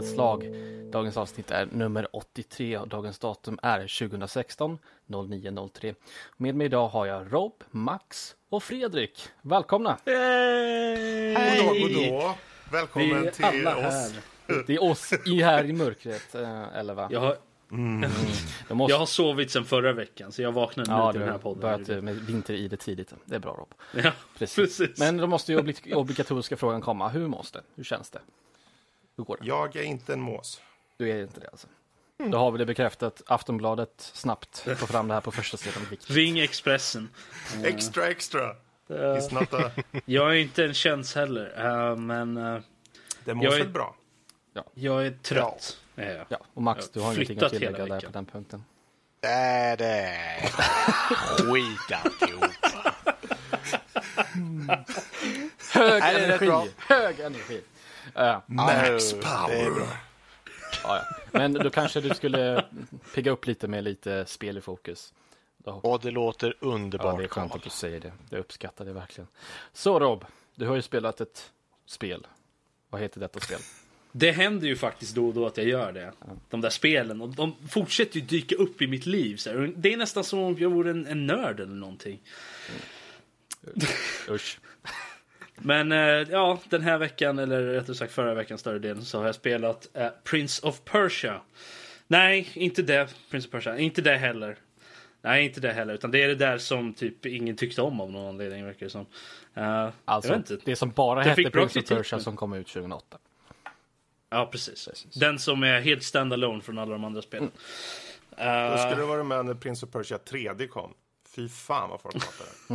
dess slag. Dagens avsnitt är nummer 83 och dagens datum är 2016 09.03. Med mig idag har jag Rob, Max och Fredrik. Välkomna! Hej! Goddag, goddag. Välkommen till alla oss. här. Det är oss i här i mörkret, eh, eller va? Jag har, Jag måste... jag har sovit sedan förra veckan så jag vaknade nu Ja, till du den här podden. börjat med vinter i det tidigt. Det är bra Rob. Ja, Precis. precis. Men då måste ju obli- obligatoriska frågan komma. Hur mås det? Hur känns det? Hur går det? Jag är inte en mås. Du är inte det alltså? Då har vi det bekräftat. Aftonbladet snabbt får fram det här på första sidan. Ring Expressen. Extra, extra. It's not a... Jag är inte en tjänst heller, eh, men eh, Det är- väl bra? jag är trött. är jag. Ja, och Max, du har ingenting att tillägga där på den punkten. Nej, det är skit alltihopa. Hög energi! Hög energi! Ja, Max power. ja, ja. Men då kanske du skulle pigga upp lite med lite spel i fokus. Och det låter Ja, det är underbart, skönt att du säger det. Jag uppskattar det verkligen. Så Rob, du har ju spelat ett spel. Vad heter detta spel? Det händer ju faktiskt då och då att jag gör det. De där spelen. Och de fortsätter ju dyka upp i mitt liv. Så Det är nästan som om jag vore en, en nörd eller någonting. Usch. Men eh, ja, den här veckan, eller rättare sagt förra veckan större delen, så har jag spelat eh, Prince of Persia. Nej, inte det. Prince of Persia. Inte det heller. Nej, inte det heller. Utan det är det där som typ ingen tyckte om av någon anledning, verkar det som. Eh, Alltså, inte. det som bara Den hette Prince of Persia som kom ut 2008. Ja, precis. Den som är helt standalone från alla de andra spelen. Då Eh, skulle du vara med när Prince of Persia 3D kom. Fy fan vad folk hatar det.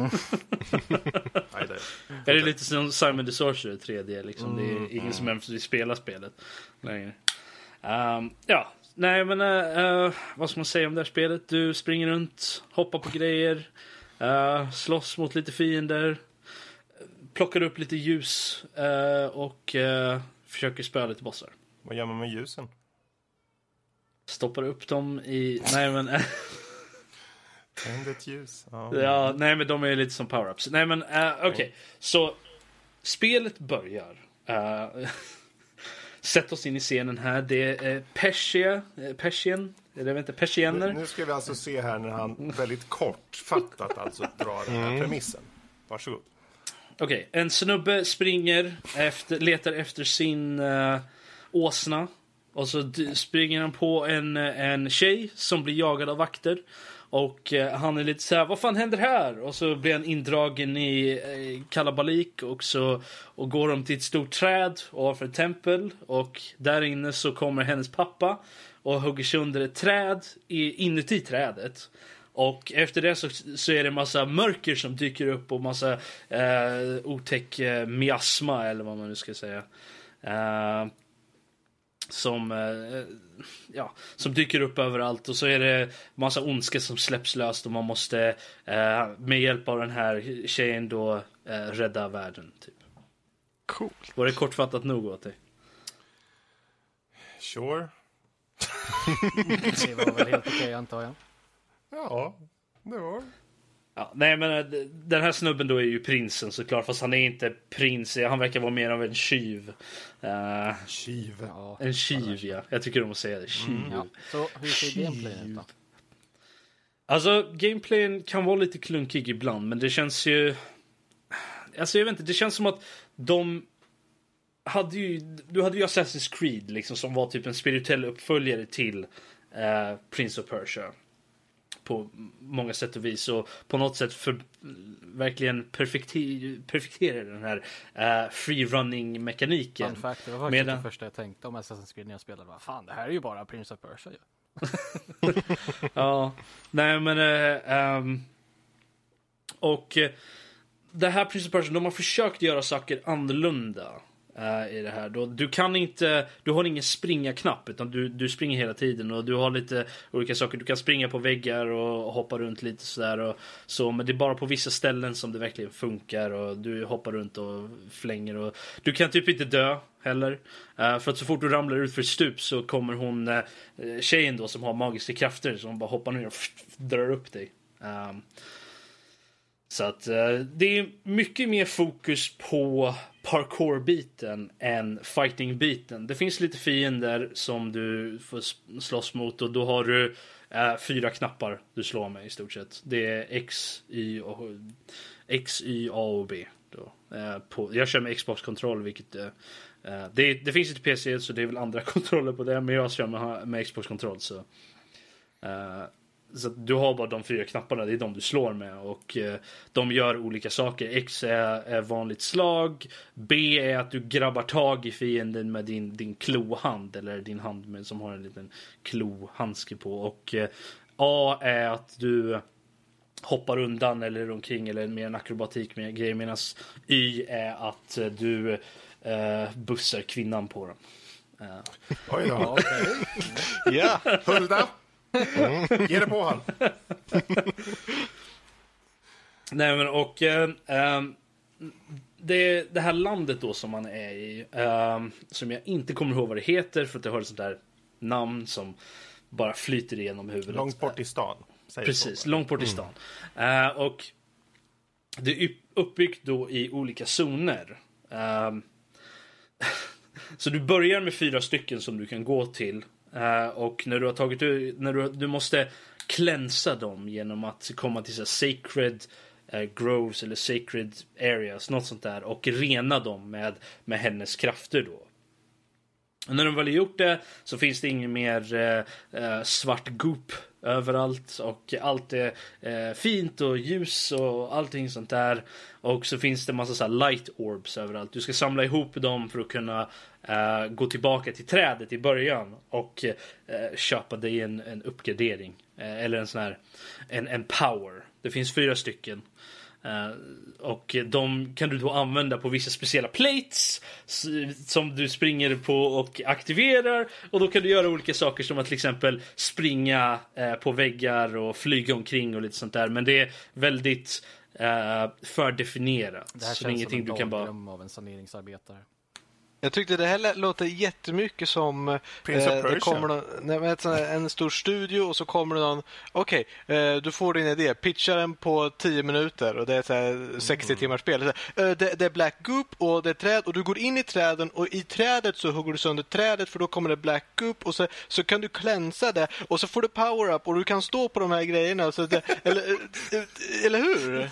Nej, det är det lite som Simon the Sorcerer 3D liksom. Det är ingen som ens vill spela spelet längre. Ehm, ja, nej men eh, eh, vad ska man säga om det här spelet? Du springer runt, hoppar på grejer, uh, slåss mot lite fiender, plockar upp lite ljus eh, och försöker spöa lite bossar. Vad gör man med ljusen? Stoppar upp dem i... Nej men... Tänd ett ljus. Ja. Ja, nej men de är lite som power-ups. Nej men uh, okej, så spelet börjar. Uh, Sätt oss in i scenen här. Det är Persia, eh, Persien, eller inte, Persiener. Nu ska vi alltså se här när han väldigt kortfattat alltså drar den här premissen. Varsågod. Okej, en snubbe springer, efter, letar efter sin uh, åsna. Och så springer han på en, en tjej som blir jagad av vakter. Och eh, han är lite så här, vad fan händer här? Och så blir han indragen i eh, kalabalik och så och går de till ett stort träd ovanför ett tempel. Och där inne så kommer hennes pappa och hugger sönder ett träd inuti trädet. Och efter det så, så är det massa mörker som dyker upp och massa eh, otäck eh, miasma eller vad man nu ska säga. Eh, som, eh, ja, som dyker upp överallt och så är det massa ondska som släpps löst och man måste eh, med hjälp av den här tjejen då eh, rädda världen. Typ. Coolt. Var det kortfattat nog åt dig? Sure. Det var väl helt okej antar jag. Ja, det var Ja, nej men eh, den här snubben då är ju prinsen såklart fast han är inte prins. Han verkar vara mer av en tjuv. Eh, Tjuv. Ja. en tjuv ja. Jag tycker om att säga det. Tjuv. Ja. Så hur ser gameplayen ut då? Alltså, gameplayen kan vara lite klunkig ibland, men det känns ju... Alltså, jag vet inte, det känns som att de hade ju... Du hade ju Assassin's Creed, liksom, som var typ en spirituell uppföljare till eh, Prince of Persia. På många sätt och vis. Och på något sätt för, verkligen perfekterar den här eh, free-running-mekaniken. Fun fact, det var faktiskt Medan- det första jag tänkte om Assassin's Creed när jag spelade. Vad fan, det här är ju bara Prince of Persia ju. Ja, nej men... eh, ehm, och eh, det här Prince of Persia, de har försökt göra saker annorlunda Eh, i det här. Du kan inte, du har ingen springa-knapp utan du, du springer hela tiden och du har lite olika saker. Du kan springa på väggar och hoppa runt lite sådär och så. Men det är bara på vissa ställen som det verkligen funkar och du hoppar runt och flänger och du kan typ inte dö heller. Eh, för att så fort du ramlar ut för ett stup så kommer hon, uh, tjejen då som har magiska krafter som bara hoppar ner och drar upp dig. Ehm, så att eh, det är mycket mer fokus på parkour-biten än fighting-biten. Det finns lite fiender som du får slåss mot och då har du eh, fyra knappar du slår med i stort sett. Det är X, Y, och, X, Y, A och B. Då. Eh, på, jag kör med Xbox-kontroll vilket eh, eh det, det finns inte PC så det är väl andra kontroller på det men jag kör med, med Xbox-kontroll så eh, så att du har bara de fyra knapparna, det är de du slår med och eh, de gör olika saker. X är, är vanligt slag, B är att du grabbar tag i fienden med din, din klohand eller din hand med, som har en liten klohandske på och eh, A är att du hoppar undan eller omkring eller mer en akrobatik med grejer medan Y är att du eh, bussar kvinnan på dem. Eh, Oj då. Ja, Hulda! Ge det på han. Nej men och eh, ehm, det, det här landet då som man är i, ehm, som jag inte kommer ihåg vad det heter för att det har ett sånt där namn som bara flyter igenom huvudet. Långt bort i stan. säger Precis, så. långt bort i stan. Eh, och det är upp- uppbyggt då i olika zoner. Ehm, så du börjar med fyra stycken som du kan gå till. Eh, och när du har tagit ut, när du, du måste klänsa dem genom att komma till så här sacred uh, groves eller sacred areas, något sånt där. Och rena dem med, med hennes krafter då. Och när de väl har gjort det så finns det ingen mer uh, svart goop överallt och allt är eh, fint och ljus och allting sånt där. Och så finns det massa så här light orbs överallt. Du ska samla ihop dem för att kunna eh, gå tillbaka till trädet i början och eh, köpa dig en, en uppgradering. Eh, eller en sån här en, en power. Det finns fyra stycken. Eh, och de kan du då använda på vissa speciella plates som du springer på och aktiverar. Och då kan du göra olika saker som att till exempel springa eh, på väggar och flyga omkring och lite sånt där. Men det är väldigt eh, fördefinierat. Det här känns ingenting som en du kan bara... av en saneringsarbetare. Jag tyckte det här låter jättemycket som eh, Prince of det Persia. kommer någon, nej, här- en stor studio och så kommer det någon. Okej, eh, du får din idé. Pitcha den på 10 minuter och det är ett så här 60 timmars spel. Det är, så här, eh, det, det är Black Goop och det är träd och du går in i träden och i trädet så hugger du sönder trädet för då kommer det Black Goop och så, så kan du klänsa det och så får du power-up och du kan stå på de här grejerna. Så det, eller, eh, eller hur?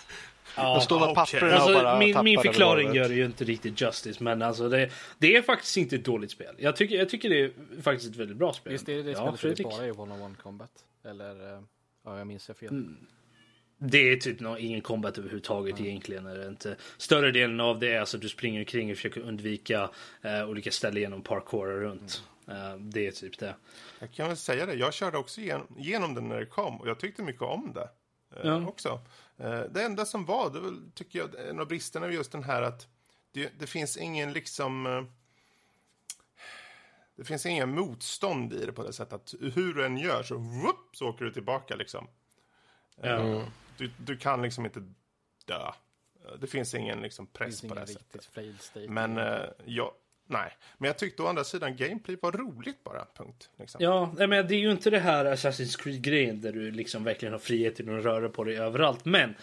Ja. och stå med okej. papperna och Alltså, bara min, min förklaring gör det ju inte riktigt justice, men alltså det, det är faktiskt inte ett dåligt spel. Jag tycker, jag tycker det är faktiskt ett väldigt bra spel. Visst är det det ja, spelet bara är one-on-one combat? Eller, eh, ja jag minns jag fel. Mm. Det är typ nå- ingen combat överhuvudtaget egentligen. Är det inte. Större delen av det är alltså att du springer omkring och försöker undvika eh, olika ställen genom parkour runt. Eh, det är typ det. Jag kan väl säga det, jag körde också igenom, igenom den när det kom och jag tyckte mycket om det. Eh, Ja. också. Eh, det enda som var, det var, tycker jag, en av bristerna var just den här att det, det finns ingen liksom... Eh, det finns ingen motstånd i det på det sättet att hur du än gör så, whoop, så åker du tillbaka liksom. Ja. Du, du kan liksom inte dö. Eh, Det finns ingen liksom Det press finns på det sättet. Men eh, jag, nej. Men jag tyckte å andra sidan gameplay var roligt bara, punkt. Liksom. Ja, men det är ju inte det här Assassin's Creed-grejen där du liksom verkligen har friheten att röra på dig överallt. Men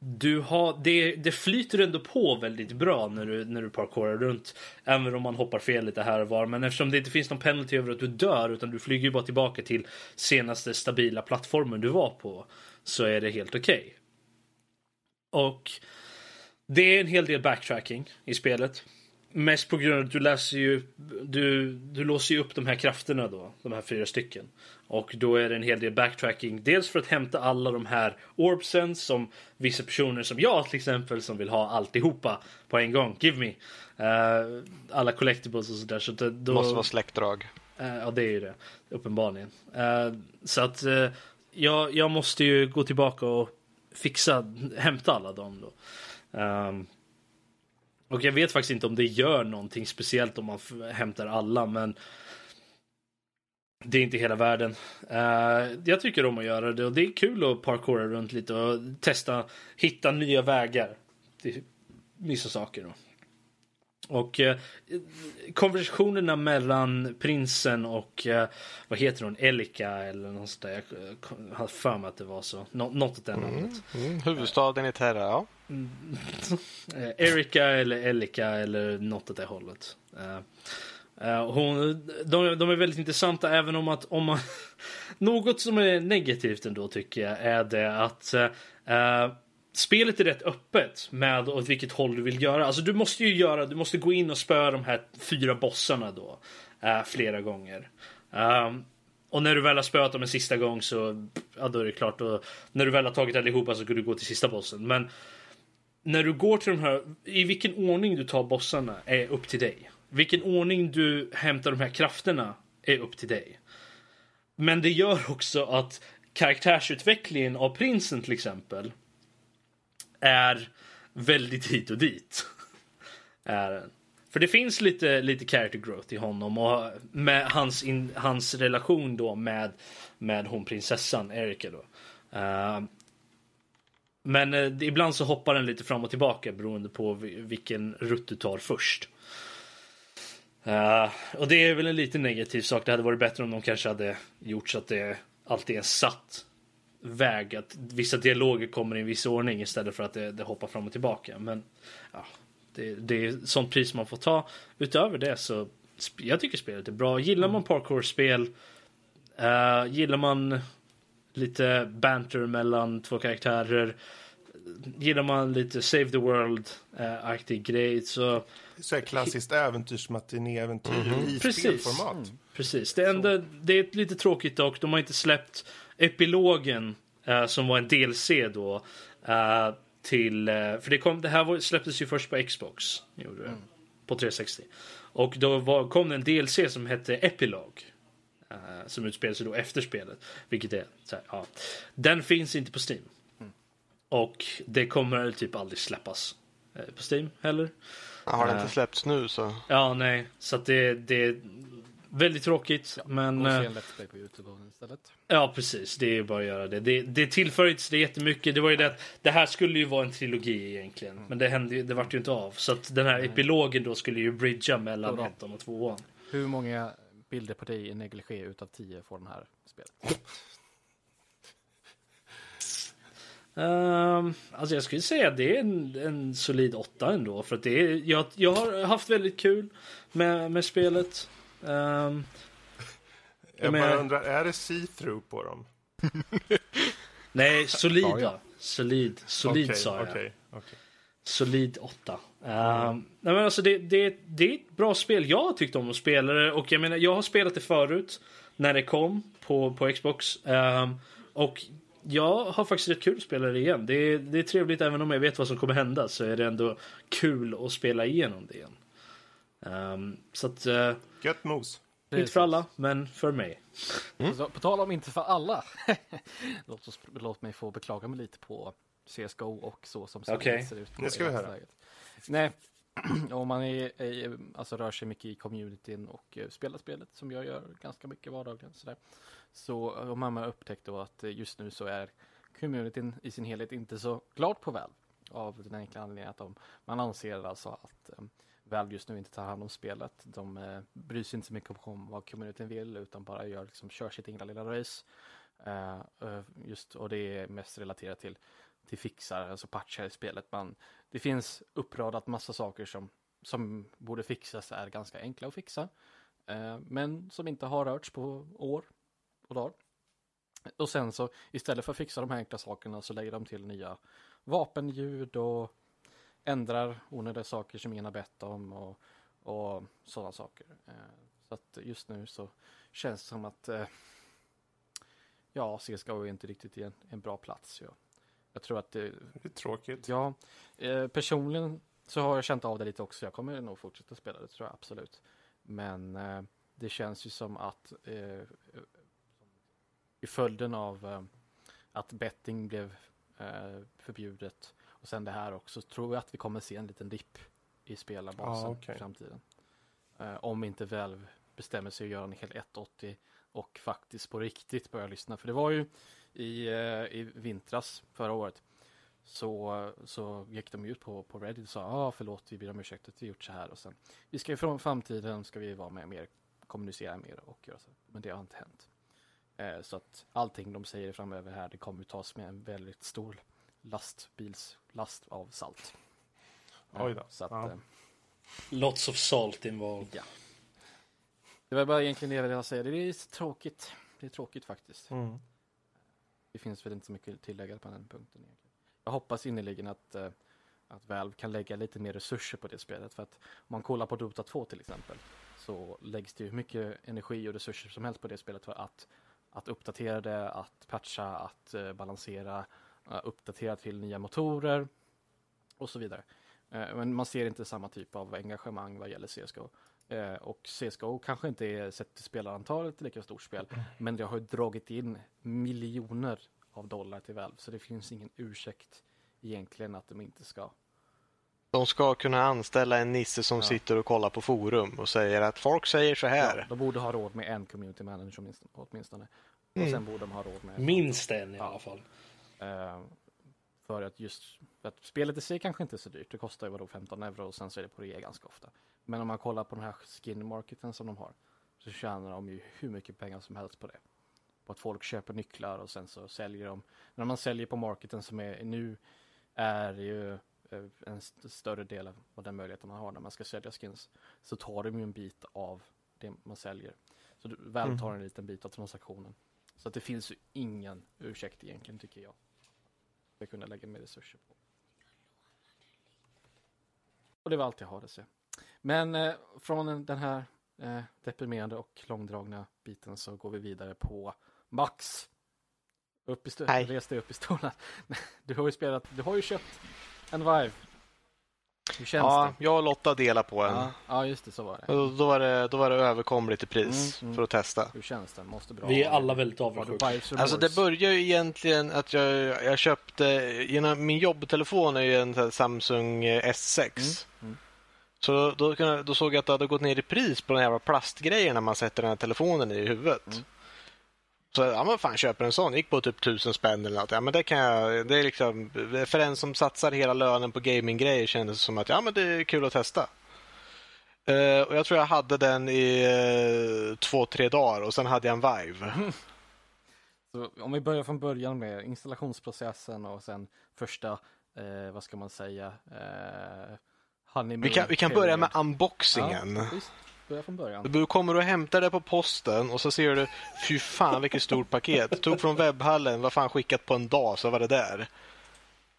du har, det, det flyter ändå på väldigt bra när du, när du parkourar runt. Även om man hoppar fel lite här och var. Men eftersom det inte finns någon penalty över att du dör utan du flyger ju bara tillbaka till senaste stabila plattformen du var på. Så är det helt okej. Och det är en hel del backtracking i spelet. Mest på grund av att du läser ju, du, du låser ju upp de här krafterna då, de här fyra stycken. Och då är det en hel del backtracking. Dels för att hämta alla de här orbsen som vissa personer som jag till exempel som vill ha alltihopa på en gång. Give me. Eh, alla collectibles och sådär. Så det- då, Måste vara släktdrag. Eh, ja, det är ju det. Uppenbarligen. Eh, så att jag, jag måste ju gå tillbaka och fixa, hämta alla dem då. Ehm, och jag vet faktiskt inte om det gör någonting speciellt om man hämtar alla, men det är inte hela världen. Uh, jag tycker om att göra det och det är kul att parkoura runt lite och testa, hitta nya vägar till vissa saker. Då. Och eh, konversationerna mellan prinsen och eh, vad heter hon, Elika eller något sånt där. Jag har för mig att det var så. Nå något åt det namnet. Mm, huvudstaden i Terra, ja. Eh, Erika eller Elika eller något åt det hållet. Eh, eh, hon, de, de är väldigt intressanta även om att om man... något som är negativt ändå tycker jag är det att eh, spelet är rätt öppet med åt vilket håll du vill göra. Alltså du måste ju göra, du måste gå in och spöa de här fyra bossarna då. eh, flera gånger. Um, och när du väl har spöat dem en sista gång så, ja då är det klart. Och när du väl har tagit allihopa så kan du gå till sista bossen. Men när du går till de här, i vilken ordning du tar bossarna är upp till dig. Vilken ordning du hämtar de här krafterna är upp till dig. Men det gör också att karaktärsutvecklingen av prinsen till exempel är väldigt hit och dit. är den. För det finns lite, lite character growth i honom och med hans, in, hans relation då med, med hon prinsessan Erika då. Uh, men uh, ibland så hoppar den lite fram och tillbaka beroende på vilken rutt du tar först. Uh, och det är väl en lite negativ sak. Det hade varit bättre om de kanske hade gjort så att det alltid är satt väg. Att vissa dialoger kommer i en viss ordning istället för att det, det hoppar fram och tillbaka. Men ja, det, det är sånt pris man får ta. Utöver det så jag tycker spelet är bra. Gillar man parkour-spel, uh, gillar man lite banter mellan två karaktärer, gillar man lite Save the World-aktig grej så... Så här klassiskt äventyrsmatiné-äventyr mm -hmm. i Precis. spelformat. Mm. Precis. Det, enda, det är lite tråkigt dock. De har inte släppt epilogen uh, som var en DLC då. Uh, till, uh, för det, kom, det här var, släpptes ju först på Xbox. Gjorde det, mm. På 360. Och då var, kom det en DLC som hette Epilog. Som utspelar sig då efter spelet. Vilket är så här, ja. Den finns inte på Steam. Mm. Och det kommer typ aldrig släppas på Steam heller. Har det inte släppts nu så? Ja, nej. Så att det, det Väldigt tråkigt, ja, men... Och se en Let's Play på Youtube istället. Ja, precis. Det är bara att göra det. Det, det tillför inte det jättemycket. Det var ju det att det här skulle ju vara en trilogi egentligen. Mm. Men det hände det vart ju inte av. Så att den här mm. epilogen då skulle ju bridga mellan ettan och tvåan. Hur många bilder på dig i negligé utav tio får den här spelet? Um, alltså jag skulle säga att det är en, en solid åtta ändå. För att det är, jag, jag har haft väldigt kul med, med spelet. Um, jag bara undrar, är det see-through på dem? Nej, solida. Ja, ja. Solid, solid okay, sa jag. Okay, okay. Solid 8. Um, mm. nej men alltså det, det, det är ett bra spel. Jag har tyckt om att spela det och jag menar jag har spelat det förut när det kom på, på Xbox. Um, och jag har faktiskt rätt kul att spela det igen. Det är, det är trevligt även om jag vet vad som kommer hända så är det ändå kul att spela igenom det igen. Um, så att... Uh, Gött mos. Inte för alla, men för mig. Mm. Så, på tal om inte för alla. låt, oss, låt mig få beklaga mig lite på CSGO och så som okay. ser ut. Det ska vi höra. Nej, om man är, är, alltså rör sig mycket i communityn och uh, spelar spelet som jag gör ganska mycket vardagligen sådär. Så om man har upptäckt då att just nu så är communityn i sin helhet inte så klart på väl. Av den enkla anledningen att de, man anser alltså att um, Valve just nu inte tar hand om spelet. De eh, bryr sig inte så mycket om vad communityn vill utan bara gör, liksom, kör sitt egna lilla race. Uh, uh, just, och det är mest relaterat till, till fixar, alltså patchar i spelet. Man, det finns uppradat massa saker som, som borde fixas, är ganska enkla att fixa. Uh, men som inte har rörts på år och dagar. Och sen så istället för att fixa de här enkla sakerna så lägger de till nya vapenljud och ändrar onödiga saker som ingen har bett om och, och sådana saker. Eh, så att just nu så känns det som att eh, ja, CSGO är inte riktigt i en, en bra plats. Ja. Jag tror att det, det är tråkigt. Ja, eh, personligen så har jag känt av det lite också. Jag kommer nog fortsätta spela det tror jag absolut. Men det känns ju som att i följden av att betting blev förbjudet och sen det här också, tror jag att vi kommer se en liten dipp i spelarbasen ah, okay. i framtiden. Uh, om inte Valve bestämmer sig att göra en hel 180 och faktiskt på riktigt börja lyssna. För det var ju i, uh, i vintras förra året så, så gick de ut på, på Reddit och sa ah, förlåt, vi ber om ursäkt att vi gjort så här och sen vi ska ifrån framtiden ska vi vara med mer, kommunicera mer och göra så. Men det har inte hänt. Eh, så att allting de säger framöver här, det kommer tas med en väldigt stor lastbilslast av salt. Oj då. Så att, Ja. eh, Lots of salt involved. ja. Det var bara egentligen det jag ville säga. Det är tråkigt. Det är tråkigt faktiskt. Mm. Det finns väl inte så mycket tillägga på den punkten. Egentligen. Jag hoppas innerligen att, eh, att Valve kan lägga lite mer resurser på det spelet. För att om man kollar på Dota 2 till exempel så läggs det ju mycket energi och resurser som helst på det spelet för att, att uppdatera det, att patcha, att eh, balansera, eh, uppdatera till nya motorer och så vidare. Eh, men man ser inte samma typ av engagemang vad gäller CSGO. Eh, och CSGO kanske inte är sett till spelarantalet lika stort spel, men det har ju dragit in miljoner av dollar till Valve, så det finns ingen ursäkt egentligen att de inte ska. De ska kunna anställa en nisse som Ja. sitter och kollar på forum och säger att folk säger så här. Ja, de borde ha råd med en community manager åtminst- åtminstone. Och Mm. sen borde de ha råd med Minst en i alla fall. Eh, för att just för att spelet i sig kanske inte är så dyrt. Det kostar ju vadå 15 euro och sen så är det på rea ganska ofta. Men om man kollar på den här skin marketen som de har så tjänar de ju hur mycket pengar som helst på det. På att folk köper nycklar och sen så säljer de. När man säljer på marketen som är nu är ju eh, en st- större del av av den möjligheten man har när man ska sälja skins. Så tar de ju en bit av det man säljer. Så du- väl tar en liten bit av transaktionen. Så att det finns ju ingen ursäkt egentligen tycker jag ska kunna lägga mer resurser på. Och det var allt jag hade att säga. Men eh, från den här eh, deprimerande och långdragna biten så går vi vidare på Max. Upp i. Res dig upp i stolen. Du har ju spelat, du har ju köpt en Vive. Hur känns Ja, det? jag och Lotta delar på en. Ja, ja, just det, så var det. Och Då var det, då var det överkomligt i pris Mm, mm. för att testa. Hur känns det? Måste bra. Vi är alla väldigt avundsjuka. Alltså det börjar ju egentligen att jag, jag köpte, genom min jobbtelefon är ju en Samsung eh, S6. Mm, mm. Så då, då, då såg jag att det hade gått ner i pris på den jävla plastgrejerna man sätter den här telefonen i huvudet. Mm. Så ja men fan köper en sån, gick på typ tusen spänn eller något. Ja men det kan jag, det är liksom, för en som satsar hela lönen på gaminggrejer kändes det som att ja men det är kul att testa. Eh, och jag tror jag hade den i eh, två, tre dagar och sen hade jag en Vive. Så om vi börjar från början med installationsprocessen och sen första, eh, vad ska man säga, eh, Vi kan, vi kan börja med unboxingen. Ja, börja från början. Du kommer och hämtar det på posten och så ser du, fy fan vilket stort paket. Tog från webbhallen, vad fan skickat på en dag så var det där.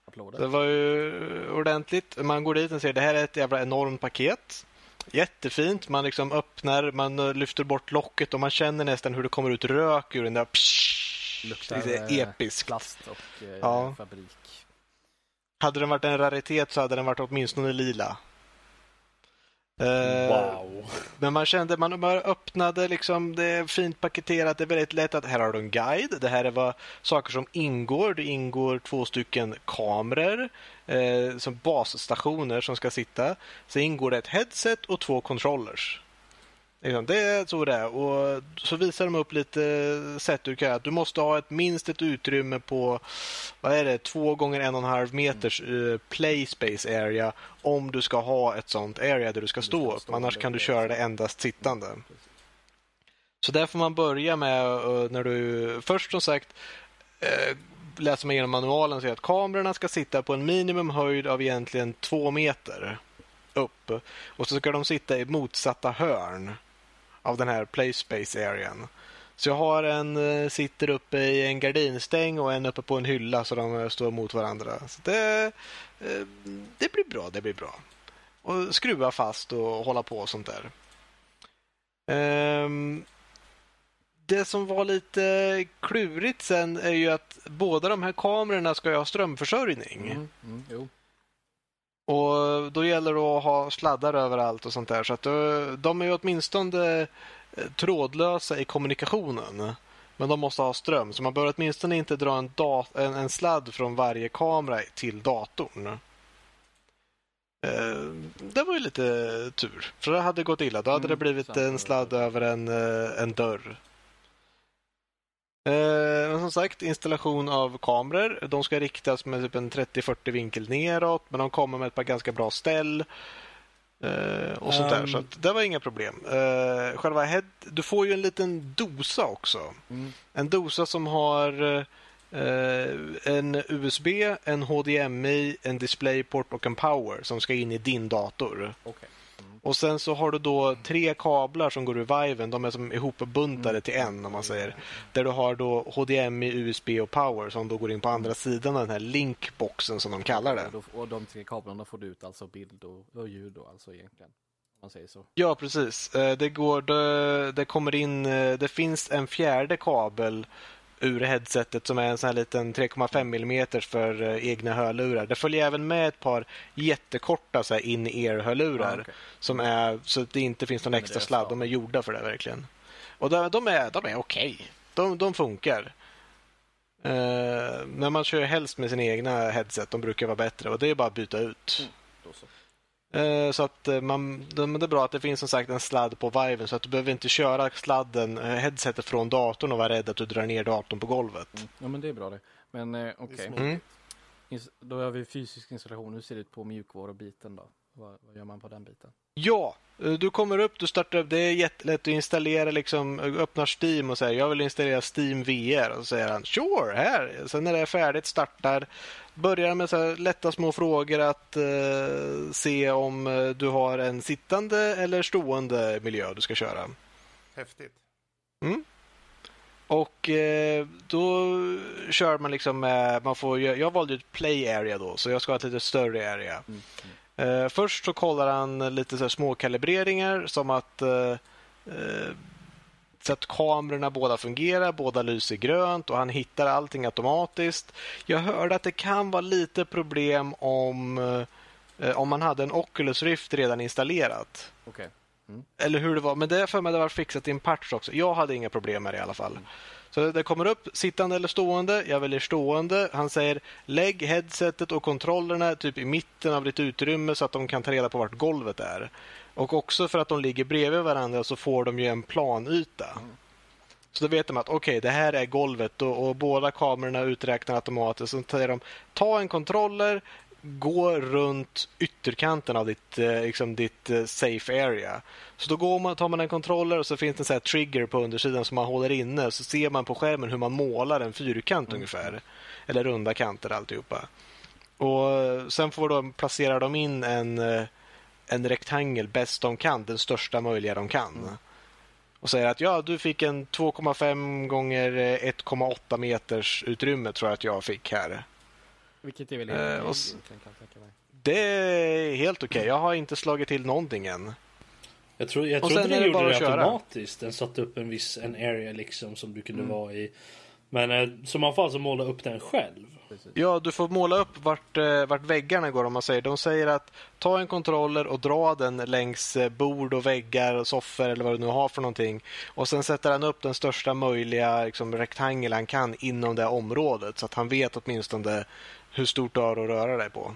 Applåder. Det var ju ordentligt. Man går dit och ser det här är ett jävla enormt paket. Jättefint. Man liksom öppnar, man eh, lyfter bort locket och man känner nästan hur det kommer ut rök ur den där. Psh, Luktar är eh, episkt. plast och eh, Ja. fabrik. Hade den varit en raritet så hade den varit åtminstone lila. Eh, Wow. Men man kände, man bara öppnade liksom, det är fint paketerat, det är väldigt lätt att här har du en guide. Det här är vad saker som ingår. Det ingår två stycken kameror eh, som basstationer som ska sitta. Sen ingår det ett headset och två controllers. Liksom, Det är så det är. Och så visar de upp lite sätt du kan. Du måste ha ett, minst ett utrymme på vad är det, två gånger en och en halv meters eh, play space area om du ska ha ett sånt area där du ska Du stå ska upp. stå Annars kan du köra det endast sittande. Så där får man börja med eh, när du först som sagt eh, läser man igenom manualen och ser att kamerorna ska sitta på en minimum höjd av egentligen två meter upp. Och så ska de sitta i motsatta hörn av den här play space arean. Så jag har en eh, sitter uppe i en gardinstäng och en uppe på en hylla så de eh, står mot varandra. Så det, eh, det blir bra, det blir bra. Och skruva fast och hålla på och sånt där. Ehm, det som var lite klurigt sen är ju att båda de här kamerorna ska ju ha strömförsörjning. Mm, mm, jo. Och då gäller det att ha sladdar överallt och sånt där. Så att då, de är ju åtminstone eh, trådlösa i kommunikationen. Men de måste ha ström, så man bör åtminstone inte dra en, en, en sladd från varje kamera till datorn. Eh, det var ju lite tur, för det hade gått illa. Då hade Mm, det blivit en sladd över en, eh, en dörr. Eh, men som sagt installation av kameror. De ska riktas med typ en 30-40 vinkel neråt, men de kommer med ett par ganska bra ställ. Eh, och sånt där, Um. så att det var inga problem. Eh, själva head, du får ju en liten dosa också. Mm. En dosa som har en USB, en HDMI, en DisplayPort och en power som ska in i din dator. Okej. Och sen så har du då tre kablar som går ur Viven. De är som ihopbuntade till en om man säger. Där du har då HDMI, USB och power som då går in på andra sidan av den här linkboxen som de kallar det. Och, de tre kablarna får du ut alltså bild och, och ljud då, alltså egentligen. Om man säger så. Ja, precis. Eh, Det, går, det, det kommer in, eh, det finns en fjärde kabel ur headsetet som är en sån här liten 3,5 mm för eh, egna hörlurar. Det följer även med ett par jättekorta så här in-ear-hörlurar. Som är, så att det inte finns någon extra sladd. De är gjorda för det verkligen. Och de, de är, de är okej. De, de funkar. Eh, när man kör helst med sina egna headset, de brukar vara bättre och det är bara att byta ut. Då så. Eh, Så att eh, man, det är bra att det finns som sagt en sladd på Viven så att du behöver inte köra sladden, eh, headsetet från datorn och vara rädd att du drar ner datorn på golvet. Mm. Ja men det är bra det. Men eh, okej. smidigt. Mm. Då har vi fysisk installation. Hur ser det ut på mjukvarubiten då? Vad, vad gör man på den biten? Ja, eh, du kommer upp, du startar upp. Det är jättelätt att installera, liksom, öppnar Steam och säger jag vill installera Steam VR. Och så säger han sure, här. Sen när det är färdigt startar. Börjar med så här lätta små frågor att eh, se om eh, du har en sittande eller stående miljö du ska köra. Häftigt. Och eh, då kör man liksom med, man får, jag valde ett play area då, så jag ska ha ett lite större area. Mm. Eh, först så kollar han lite så små kalibreringar som att eh, eh, så att kamerorna båda fungerar, båda lyser grönt och han hittar allting automatiskt. Jag hörde att det kan vara lite problem om, eh, om man hade en Oculus Rift redan installerat. Okej. Eller hur det var, men det är för mig det var fixat i en patch också. Jag hade inga problem med det i alla fall. Så det kommer upp sittande eller stående. Jag väljer stående. Han säger lägg headsetet och kontrollerna typ i mitten av ditt utrymme så att de kan ta reda på vart golvet är. Och också för att de ligger bredvid varandra så får de ju en planyta. Så då vet de att okej, det här är golvet och, och båda kamerorna uträknar automatiskt. Så säger de ta en kontroller, gå runt ytterkanten av ditt, eh, liksom ditt eh, safe area. Så då går man, tar man en kontroller och så finns det en här trigger på undersidan som man håller inne. Så ser man på skärmen hur man målar en fyrkant ungefär. Eller runda kanter alltihopa. Och eh, sen får de, placera de in en, en rektangel bäst de kan, den största möjliga de kan. Och säger att ja, du fick en 2,5 gånger eh, 1,8 meters utrymme tror jag att jag fick här. Vilket är väl Eh, helt tänka mig. Det är helt okej. Jag har inte slagit till någonting än. Jag, tror, jag Och trodde den gjorde bara det automatiskt. Den satte upp en viss en area liksom som du Mm. kunde vara i. Men eh, så man får alltså måla upp den själv. Precis. Ja, du får måla upp vart, eh, vart väggarna går om man säger. De säger att ta en kontroller och dra den längs eh, bord och väggar och soffor eller vad du nu har för någonting. Och sen sätter han upp den största möjliga liksom, rektangel han kan inom det området så att han vet åtminstone hur stort du har att röra dig på.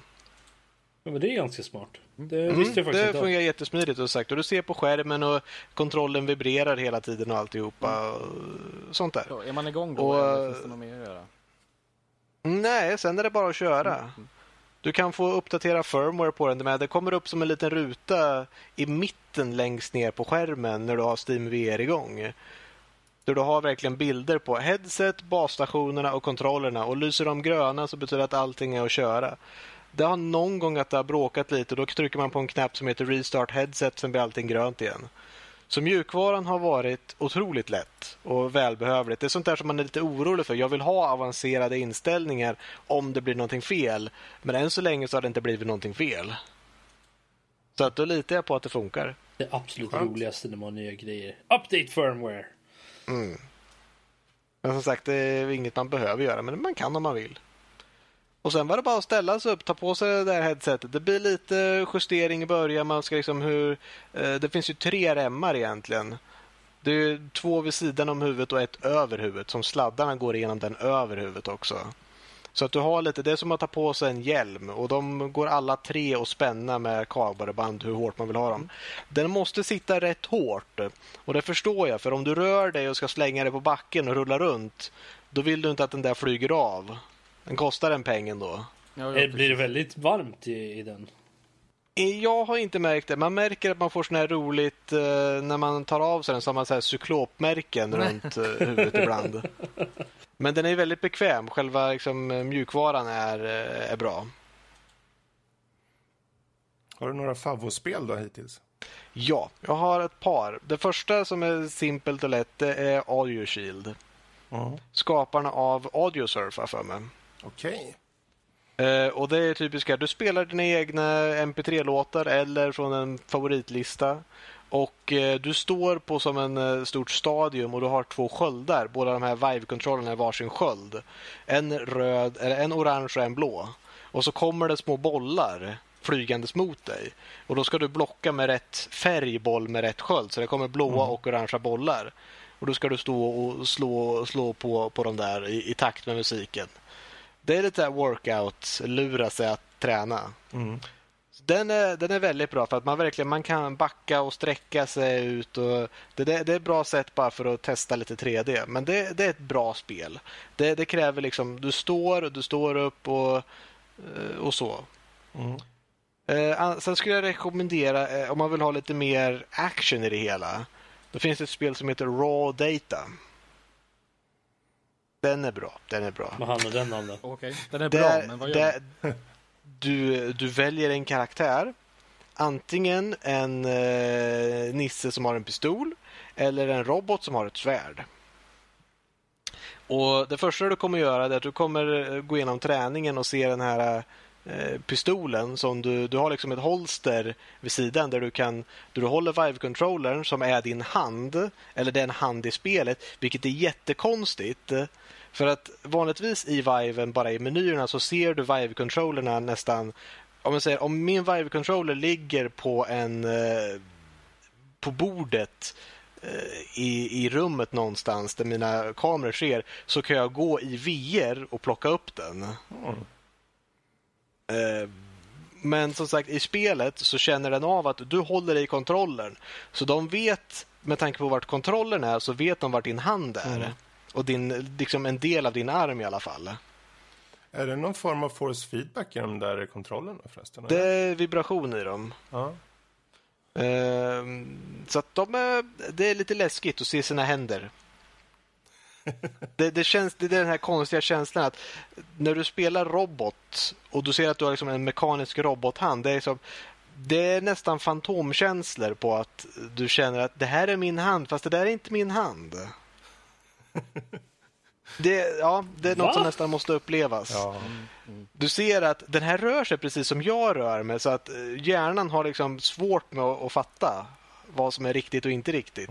Ja, men det är ganska smart. Det Mm, visste jag faktiskt det inte. fungerar jättesmidigt och sagt. Och du ser på skärmen och kontrollen vibrerar hela tiden och alltihopa. Och sånt där. Så, är man igång då? Och, eller eh, finns det något mer att göra? Nej, sen är det bara att köra. Du kan få uppdatera firmware på den. Men det kommer upp som en liten ruta i mitten längst ner på skärmen när du har Steam VR igång. Där du har verkligen bilder på headset, basstationerna och kontrollerna. Och lyser de gröna så betyder det att allting är att köra. Det har någon gång att det har bråkat lite. Då trycker man på en knapp som heter Restart Headset, sen blir allting grönt igen. Så mjukvaran har varit otroligt lätt och välbehövligt. Det är sånt där som man är lite orolig för. Jag vill ha avancerade inställningar om det blir någonting fel. Men än så länge så har det inte blivit någonting fel. Så att då litar jag på att det funkar. Det absolut Skönt. roligaste när man har nya grejer. Update firmware. Mm. Men som sagt, det är inget man behöver göra, men man kan om man vill. Och sen var det bara att ställa sig upp, ta på sig det där headsetet. Det blir lite justering i början. Man ska liksom hur, eh, det finns ju tre remmar egentligen. Det är två vid sidan om huvudet och ett över huvudet. Som sladdarna går igenom den över huvudet också. Så att du har lite, det är som att ta på sig en hjälm och de går alla tre att spänna med kabelband hur hårt man vill ha dem. Den måste sitta rätt hårt och det förstår jag för om du rör dig och ska slänga dig på backen och rulla runt då vill du inte att den där flyger av. Den kostar en peng ändå. Ja, ja, Eh, Blir det väldigt varmt i, i den? Eh, Jag har inte märkt det. Man märker att man får sån här roligt eh, när man tar av sig den så har man så här cyklopmärken runt huvudet ibland. Men den är väldigt bekväm. Själva liksom, mjukvaran är, eh, är bra. Har du några favoritspel då hittills? Ja, jag har ett par. Det första som är simpelt och lätt är Audio Shield. Mm. Skaparna av Audiosurf för mig. Okej. Eh, och det är typiska, du spelar dina egna MP3-låtar eller från en favoritlista. Och eh, du står på som en eh, stort stadium och du har två sköldar. Båda de här Vive-kontrollerna är varsin sköld. En röd, eller en orange och en blå. Och så kommer det små bollar flygandes mot dig. Och då ska du blocka med rätt färgboll med rätt sköld. Så det kommer blåa och orangea bollar. Och då ska du stå och slå, slå på, på de där i, i takt med musiken. Det är lite så här workout, lura sig att träna. Mm. Den är, den är väldigt bra för att man verkligen man kan backa och sträcka sig ut. Och det, det, det är ett bra sätt bara för att testa lite 3D. Men det, det är ett bra spel. Det, det kräver liksom, du står, du står upp och, eh, och så. Mm. Eh, sen skulle jag rekommendera, eh, om man vill ha lite mer action i det hela. Då finns det ett spel som heter Raw Data. Den är bra, den är bra. Vad handlar den om då? Okej, den är bra, Där, men vad gör den? Du, du väljer en karaktär. Antingen en eh, nisse som har en pistol eller en robot som har ett svärd. Och Det första du kommer göra är att du kommer eh, gå igenom träningen och se den här eh, pistolen som du, du har liksom ett holster vid sidan där du kan där du håller Vive-controllern som är din hand eller den hand i spelet, vilket är jättekonstigt. För att vanligtvis i Viven, bara i menyerna, så ser du Vive-controllerna nästan... Om, man säger, om min Vive-controller ligger på en... Eh, på bordet eh, i, i rummet någonstans där mina kameror ser så kan jag gå i VR och plocka upp den. Eh, Men som sagt, i spelet så känner den av att du håller i kontrollen. Så de vet, med tanke på vart kontrollen är, så vet de vart din hand är. Och din, liksom en del av din arm i alla fall. Är det någon form av force feedback i de där kontrollerna förresten? Det är vibration i dem. Ja. Ehm, Så att de är, det är lite läskigt att se sina händer. Det, det, känns, det är den här konstiga känslan att när du spelar robot och du ser att du har liksom en mekanisk robothand. Det är, som, det är nästan fantomkänslor på att du känner att det här är min hand fast det där är inte min hand. Det, ja, det är något Va? som nästan måste upplevas. Ja. Du ser att den här rör sig precis som jag rör mig så att eh, hjärnan har liksom svårt med att, att fatta vad som är riktigt och inte riktigt.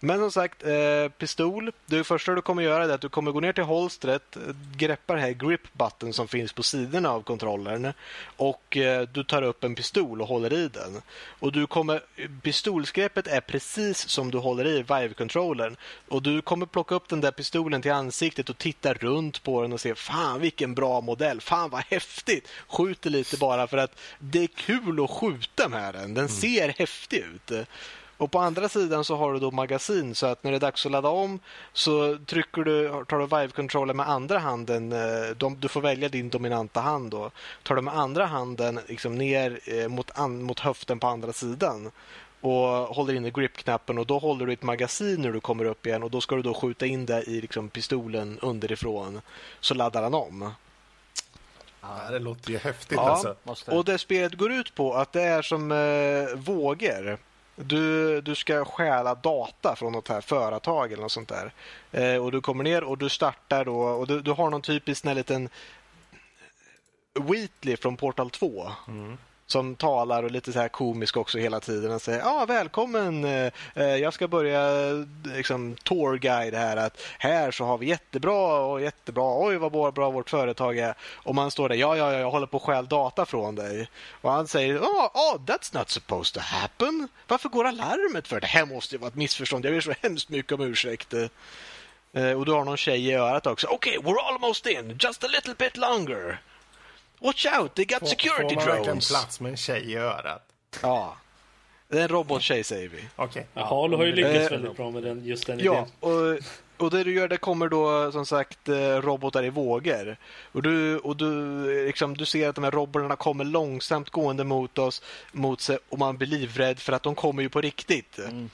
Men som sagt, eh, pistol. Det första du kommer göra är att du kommer gå ner till holstret, greppa det här grip button som finns på sidorna av kontrollern och eh, du tar upp en pistol och håller i den. Och du kommer, pistolsgreppet är precis som du håller i Vive-controllern och du kommer plocka upp den där pistolen till ansiktet och titta runt på den och se fan vilken bra modell, fan vad häftigt. Skjuter lite bara för att det är kul att skjuta med den. Den ser häftig ut. Och på andra sidan så har du då magasin så att när det är dags att ladda om så trycker du, tar du Vive-controller med andra handen. eh, De, du får välja din dominanta hand då. Tar du med andra handen liksom ner eh, mot, an, mot höften på andra sidan och håller inne grip-knappen och då håller du ett magasin när du kommer upp igen och då ska du då skjuta in det i liksom pistolen underifrån så laddar han om. Ja, det låter ju häftigt Ja. alltså. Och det spelet går ut på att det är som eh, vågor. Du, du ska stjäla data från något här företag eller något sånt där. Eh, och du kommer ner och du startar då och du, du har någon typisk liten Wheatley från Portal 2. Som talar och lite så här komisk också hela tiden. Och säger ja välkommen, eh, eh, jag ska börja liksom tourguide här. Att här så har vi jättebra och jättebra. Oj vad bra, bra vårt företag är. Och man står där, ja ja ja, jag håller på att stjäl data från dig. Och han säger, oh, oh that's not supposed to happen. Varför går alarmet för? Det här måste ju vara ett missförstånd. Jag ber så hemskt mycket om ursäkt. Eh, och du har någon tjej i örat också. Okej, okay, we're almost in. Just a little bit longer. Watch out, they got Får, security får man verkligen drones. plats med en tjej i örat? Ja. Det är en robottjej säger vi. Okej. Jaha, du har ju lyckats Eh, väldigt bra med den, just den Ja, idén. och och det du gör, det kommer då som sagt eh, robotar i vågor. Och du, och du, liksom, du ser att de här robotarna kommer långsamt gående mot oss, mot sig och man blir livrädd för att de kommer ju på riktigt. Mm.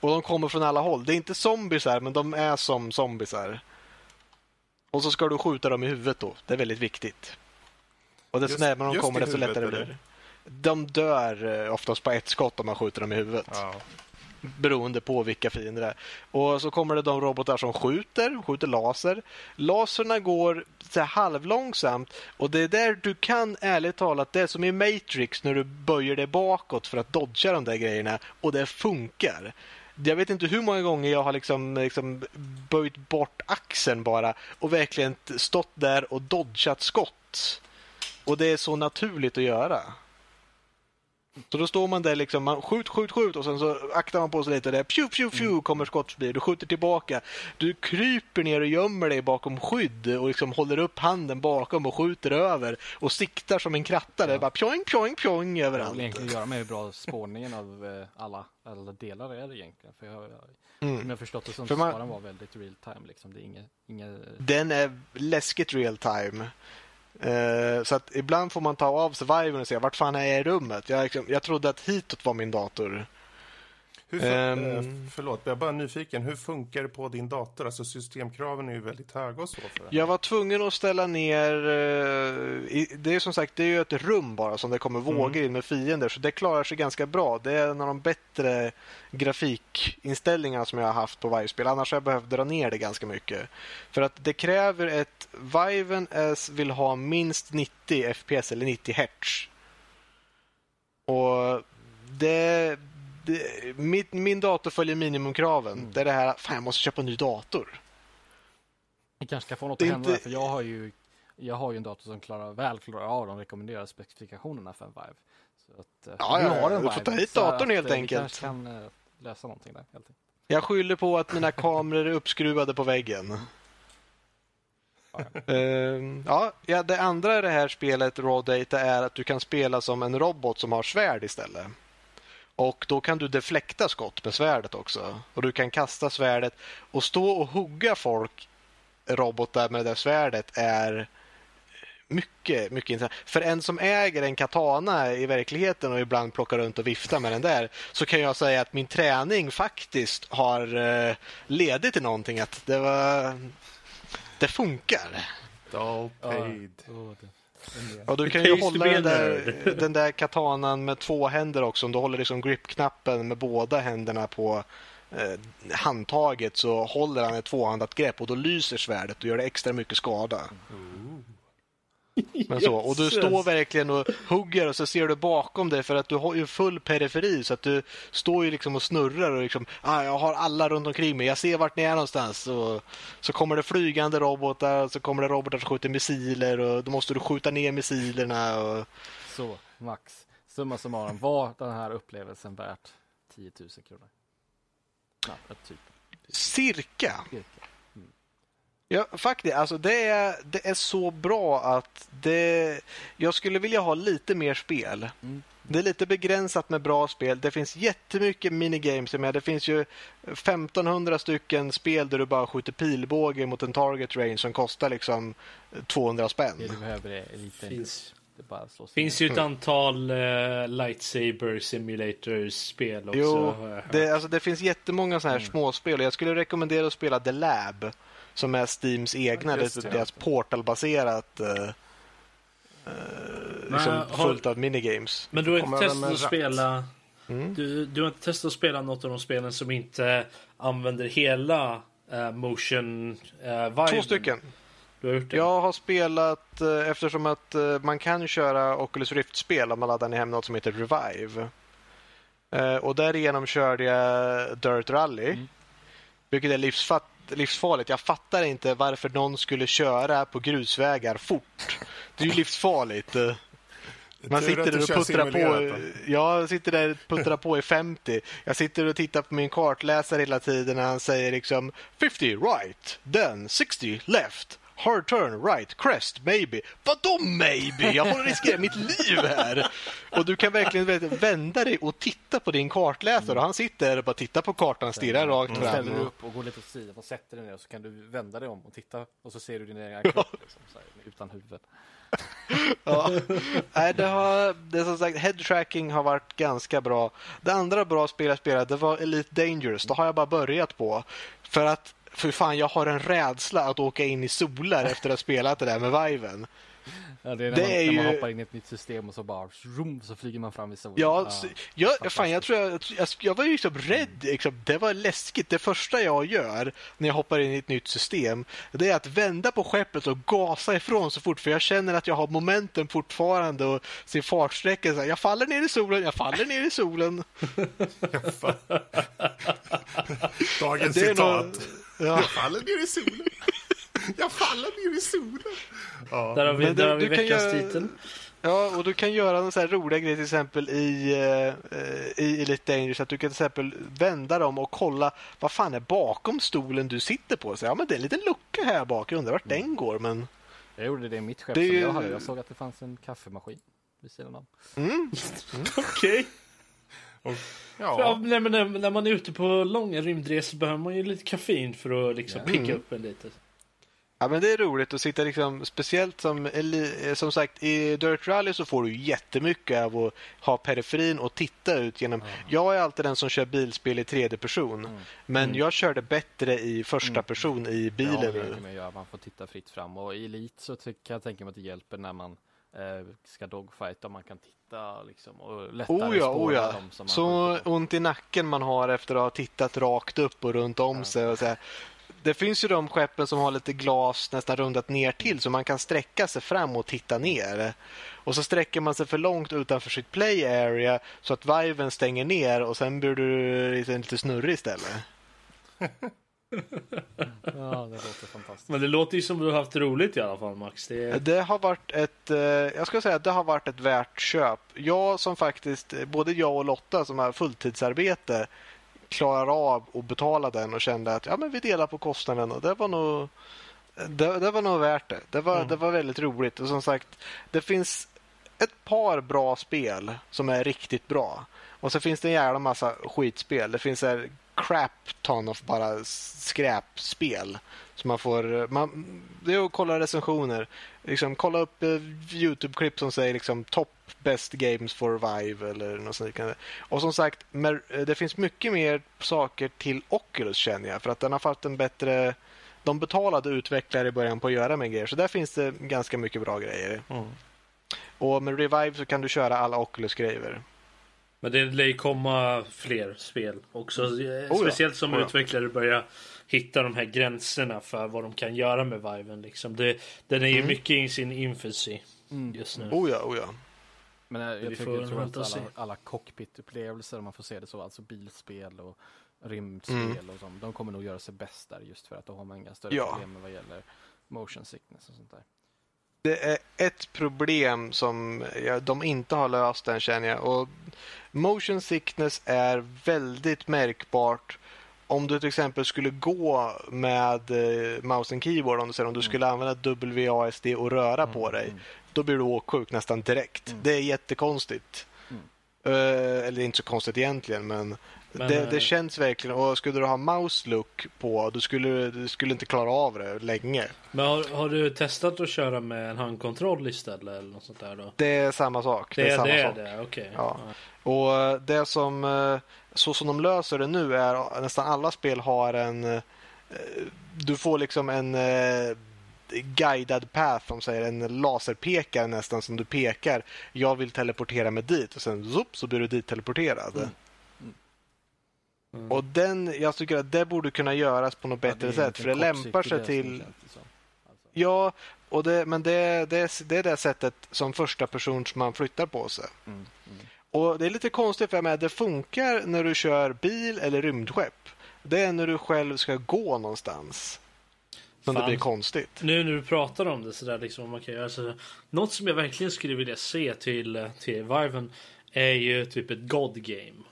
Och de kommer från alla håll. Det är inte zombisar, men de är som zombisar. Och så ska du skjuta dem i huvudet då. Det är väldigt viktigt. Och desto Just- närmare de kommer, desto lättare blir det. De dör eh, oftast på ett skott om man skjuter dem i huvudet. Ja. Beroende på vilka fiender det är. Och så kommer det de robotar som skjuter, skjuter laser. Laserna går så här halvlångsamt och det är där du kan ärligt talat, det är som i Matrix när du böjer dig bakåt för att dodga de där grejerna och det funkar. Jag vet inte hur många gånger jag har liksom, liksom böjt bort axeln bara och verkligen stått där och dodgat skott. Och det är så naturligt att göra. Så då står man där liksom, man skjut, skjut, skjut och sen så aktar man på sig lite där, pju, pju, pju, kommer skott förbi. Du skjuter tillbaka. Du kryper ner och gömmer dig bakom skydd och liksom håller upp handen bakom och skjuter över och siktar som en kratta. Det är bara pjoing, pjoing, pjoing Jag vill överallt. egentligen göra med hur bra spårningen av eh, alla, alla delar är egentligen. För jag, jag, Mm. som jag förstått det som För man- den vara väldigt real time liksom. Det är inget, inget Den är läskigt real time. Eh, så att ibland får man ta av survivern och se vart fan är jag i rummet. Jag, liksom, jag trodde att hitåt var min dator. Hur fun- Ehm. eh, förlåt, jag är bara nyfiken. Hur funkar det på din dator? Alltså systemkraven är ju väldigt höga och så. För. Jag var tvungen att ställa ner... eh, det är som sagt det är ju ett rum bara som det kommer vågor in med fiender. Så det klarar sig ganska bra. Det är en av de bättre grafikinställningarna som jag har haft på varje spel. Annars har jag behövt dra ner det ganska mycket. För att det kräver ett... Viven S vill ha minst 90 FPS eller 90 Hz. Och det... det min, min dator följer minimumkraven. Det är det här, fan jag måste köpa en ny dator. Vi kanske ska få något Det att hända inte- där, för jag har ju jag har ju en dator som klarar, väl klarar av de rekommenderade specifikationerna för en Vive. Så att, eh, Ja, du ja, har en du får Vive, ta hit datorn att, helt eh, enkelt. Vi kanske kan eh, lösa någonting där. Helt enkelt. Jag skyller på att mina kameror är uppskruvade på väggen. Ehm, ja, ja, det andra i det här spelet, Raw Data, är att du kan spela som en robot som har svärd istället. Och då kan du deflekta skott med svärdet också. Och du kan kasta svärdet och stå och hugga folk, robotar med det där svärdet, är mycket, mycket intressant. För en som äger en katana i verkligheten och ibland plockar runt och viftar med den där så kan jag säga att min träning faktiskt har eh, ledit till någonting. Att det var... Det funkar. Paid. Oh, det, Och du kan ju hålla den där, den där katanan med två händer också. Om du håller liksom grip-knappen med båda händerna på eh, handtaget så håller han ett tvåhandat grepp och då lyser svärdet och gör det extra mycket skada. Men så, och du står verkligen och hugger och så ser du bakom dig för att du har ju full periferi så att du står ju liksom och snurrar och liksom ah, jag har alla runt omkring mig, jag ser vart ni är någonstans. Och så kommer det flygande robotar, så kommer det robotar som skjuter missiler och då måste du skjuta ner missilerna. Och... Så, Max. Summa summarum, var den här upplevelsen värt 10 000 kronor? Nej, typ. Cirka. Cirka. Ja, faktiskt. Alltså det, är, det är så bra att det... Jag skulle vilja ha lite mer spel. Mm. Det är lite begränsat med bra spel. Det finns jättemycket minigames med. Det finns ju 1500 stycken spel där du bara skjuter pilbåge mot en target range som kostar liksom 200 Det spänn. du behöver är en liten Finns. Det finns ju ett antal uh, lightsaber simulators spel också. Jo, det, alltså, det finns jättemånga sådana här Mm. småspel. Jag skulle rekommendera att spela The Lab som är Steams egna, det, det. deras portalbaserat eh, liksom har- fullt av minigames. Men du har inte testat att spela Mm. du, du har inte testat att spela något av de spelen som inte använder hela eh, motion uh, vibe? Två stycken. Jag har spelat, eh, eftersom att eh, man kan köra Oculus Rift-spel om man laddar ner hem något som heter Revive. Eh, Och därigenom körde jag Dirt Rally. Mm. Vilket är livsfatt, livsfarligt. Jag fattar inte varför någon skulle köra på grusvägar fort. Det är ju livsfarligt. Man sitter där och puttrar på. Jag sitter där och puttrar på i 50. Jag sitter och tittar på min kartläsare hela tiden när han säger liksom 50 right, then 60 left. Hard turn, right, crest, maybe. Vadå maybe? Jag får riskera mitt liv här. Och du kan verkligen vända dig och titta på din kartläsare. Och han sitter där och bara tittar på kartan stirrar rakt Så ställer fram. upp och går lite åt sidan och sätter dig ner och så kan du vända dig om och titta och så ser du din egen kropp liksom, så här, utan huvud. Ja. Nej, det har, det är som sagt, head tracking har varit ganska bra. Det andra bra spel jag spelade det var Elite Dangerous. Det har jag bara börjat på. För att, för fan, jag har en rädsla att åka in i solar efter att ha spelat det där med Viven. Ja, det är när, Det man, är när man ju- hoppar in i ett nytt system och så bara zoom, så flyger man fram i solen. Ja, så- jag, fan, jag, tror jag, jag, jag var ju liksom rädd. Liksom. Det var läskigt. Det första jag gör när jag hoppar in i ett nytt system det är att vända på skeppet och gasa ifrån så fort. För jag känner att jag har momenten fortfarande och ser. Så här, Jag faller ner i solen, jag faller ner i solen. Dagens citat. ja. Jag faller ner i solen. Jag faller ner i solen. Ja. Där har vi, Men du- där har vi veckans göra- titel. Ja, och du kan göra en sån här roliga grej till exempel i, eh, i Elite Dangerous. Att du kan till exempel vända dem och kolla vad fan är bakom stolen du sitter på. Så, ja, men det är en liten lucka här bak. Jag undrar vart den går. Men Jag gjorde det i mitt skepp Det som jag hade. Jag såg att det fanns en kaffemaskin vid sidan av. Okej. Ja, Ja. nej, men när, när man är ute på långa rymdresor behöver man ju lite kaffein för att liksom Ja. picka upp en lite. Ja, men det är roligt att sitta liksom, speciellt som, eh, som sagt i Dirt Rally så får du jättemycket av att ha periferin och titta ut genom. Jag är alltid den som kör bilspel i tredje person, Mm. men jag kör det bättre i första person i Det bilen egentligen med att göra. Man får titta fritt fram. Och i Elite så kan jag tänka mig att det hjälper när man ska dogfighta. Man kan titta liksom och lättare Oh ja, oh ja. dem som man Så ont i nacken man har efter att ha tittat rakt upp och runt om Ja. sig. Och så här. Det finns ju de skeppen som har lite glas nästan rundat ner till så man kan sträcka sig fram och titta ner. Och så sträcker man sig för långt utanför sitt play area så att viven stänger ner och sen blir du lite, lite snurrig istället. Ja, det låter fantastiskt. Men det låter ju som du har haft roligt i alla fall Max. Det. Det har varit ett, eh, jag ska säga att det har varit ett värt köp. Jag som faktiskt, eh, både jag och Lotta som har fulltidsarbete klarar av att betala den och kände att ja, men vi delar på kostnaden och det var nog det, det var nog värt det. Det var, det var väldigt roligt och som sagt det finns ett par bra spel som är riktigt bra. Och så finns det en jävla massa skitspel. Det finns en crap ton of bara skräpspel. Så man får, man, det är att kolla recensioner. Liksom, kolla upp eh, Youtube-klipp som säger liksom top best games for Vive eller något sånt liknande. Och som sagt, mer, eh, det finns mycket mer saker till Oculus känner jag. För att den har fått en bättre... De betalade utvecklare i början på att göra med grejer. Så där finns det ganska mycket bra grejer. Mm. Och med Revive så kan du köra alla Oculus-grejer. Men det lär ju komma fler spel också. Eh, ja. Speciellt som Oh ja. utvecklare börjar hitta de här gränserna för vad de kan göra med Viven. Liksom. Det, den är ju Mm. mycket i sin infancy just nu. Oh ja, oh ja. Men eh, jag, Vi jag tycker jag tror att alla, alla cockpit-upplevelser, om man får se det så, alltså bilspel och rymdspel Mm. och sånt, de kommer nog göra sig bäst där just för att då har man inga större Ja. problem vad gäller motion sickness och sånt där. Det är ett problem som de inte har löst än känner jag. Och motion sickness är väldigt märkbart om du till exempel skulle gå med eh, mouse and keyboard, om du, säger, om du skulle använda WASD och röra på dig, mm. då blir du åksjuk nästan direkt. Mm. Det är jättekonstigt. Mm. Eh, eller inte så konstigt egentligen, men, Men, det, eh, det känns verkligen. Och skulle du ha mouse look på, då skulle du du skulle inte klara av det länge. Men har, har du testat att köra med en handkontroll istället eller något sånt där då? Det är samma sak. Det är samma det, sak. är det. okej. Ja. Och eh, det som, eh, så som de löser det nu är att nästan alla spel har en, eh, du får liksom en eh, guidad path, om säger en laserpekare nästan som du pekar. Jag vill teleportera mig dit och sen zoop, så blir du dit teleporterad. Mm. Mm. Och den, jag tycker att det borde kunna göras på något Ja, bättre det en sätt för det lämpar sig till det. Alltså. Ja, och det, men det, det, är- det är det sättet som första person som man flyttar på sig. Mm, mm. Och det är lite konstigt för mig, det funkar när du kör bil eller rymdskepp. Det är när du själv ska gå någonstans. Som det Fan. blir konstigt. Nu när du pratar om det sådär liksom man kan göra så. Något som jag verkligen skulle vilja se till, till Viven är ju typ ett God game.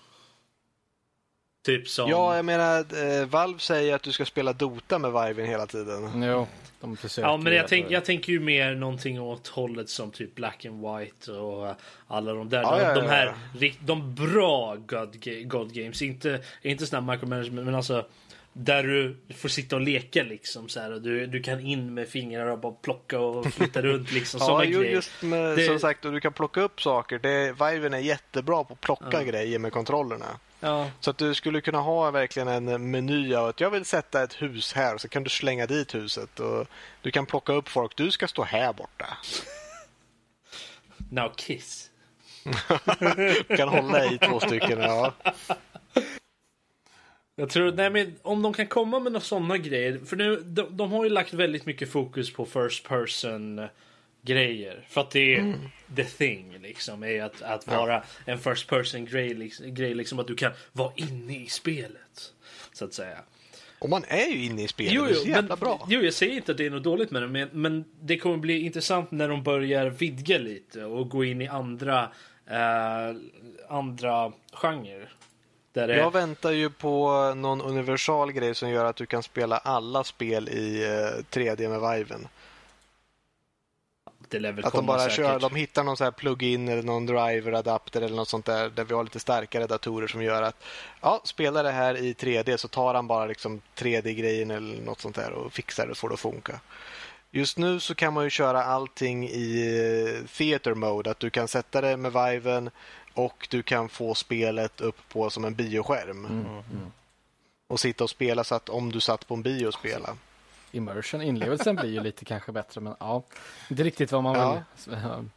Typ som... Ja, jag menar, eh, Valve säger att du ska spela Dota med Viven hela tiden. Jo, De försöker Ja, men jag, tänk, jag tänker ju mer någonting åt hållet som typ Black and White och eh, alla de där. Ja, de, ja, de ja, här, ja. rikt- de bra God, God Games. Inte, inte här micromanagement, men alltså där du får sitta och leka liksom så här. Och du, du kan in med fingrarna och bara plocka och flytta runt liksom. Ja, grejer. just med, Det- som sagt, och du kan plocka upp saker. Det, Viven är jättebra på att plocka grejer med kontrollerna. Ja, Så att du skulle kunna ha verkligen en meny av att jag vill sätta ett hus här så kan du slänga dit huset. Och du kan plocka upp folk. Du ska stå här borta. now kiss. Du kan hålla i två stycken. Ja. Jag tror, nej men om de kan komma med några sådana grejer. För nu, de, de har ju lagt väldigt mycket fokus på first person grejer. För att det är Mm. the thing liksom. Är att, att vara en first person grej, liksom, grej liksom. Att du kan vara inne i spelet. Så att säga. Och man är ju inne i spelet. Jo, det är så jo, jävla men, bra. jo, jag säger inte att det är något dåligt med det. Men, men det kommer bli intressant när de börjar vidga lite. Och gå in i andra, eh, andra genrer. Där Jag väntar ju på någon universal grej som gör att du kan spela alla spel i eh, 3D med Viven. Det lär väl Att de bara säkert. kör, de hittar någon så här plug-in eller någon driver adapter eller något sånt där där vi har lite starkare datorer som gör att ja, spela det här i 3D så tar han bara liksom 3D-grejen eller något sånt där och fixar det och får det att funka. Just nu så kan man ju köra allting i eh, theater mode, att du kan sätta det med Viven och du kan få spelet upp på som en bioskärm. Mm. Och sitta och spela så att om du satt på en bio och spela. Immersion, inlevelsen blir ju lite kanske bättre men ja, inte riktigt vad man Ja.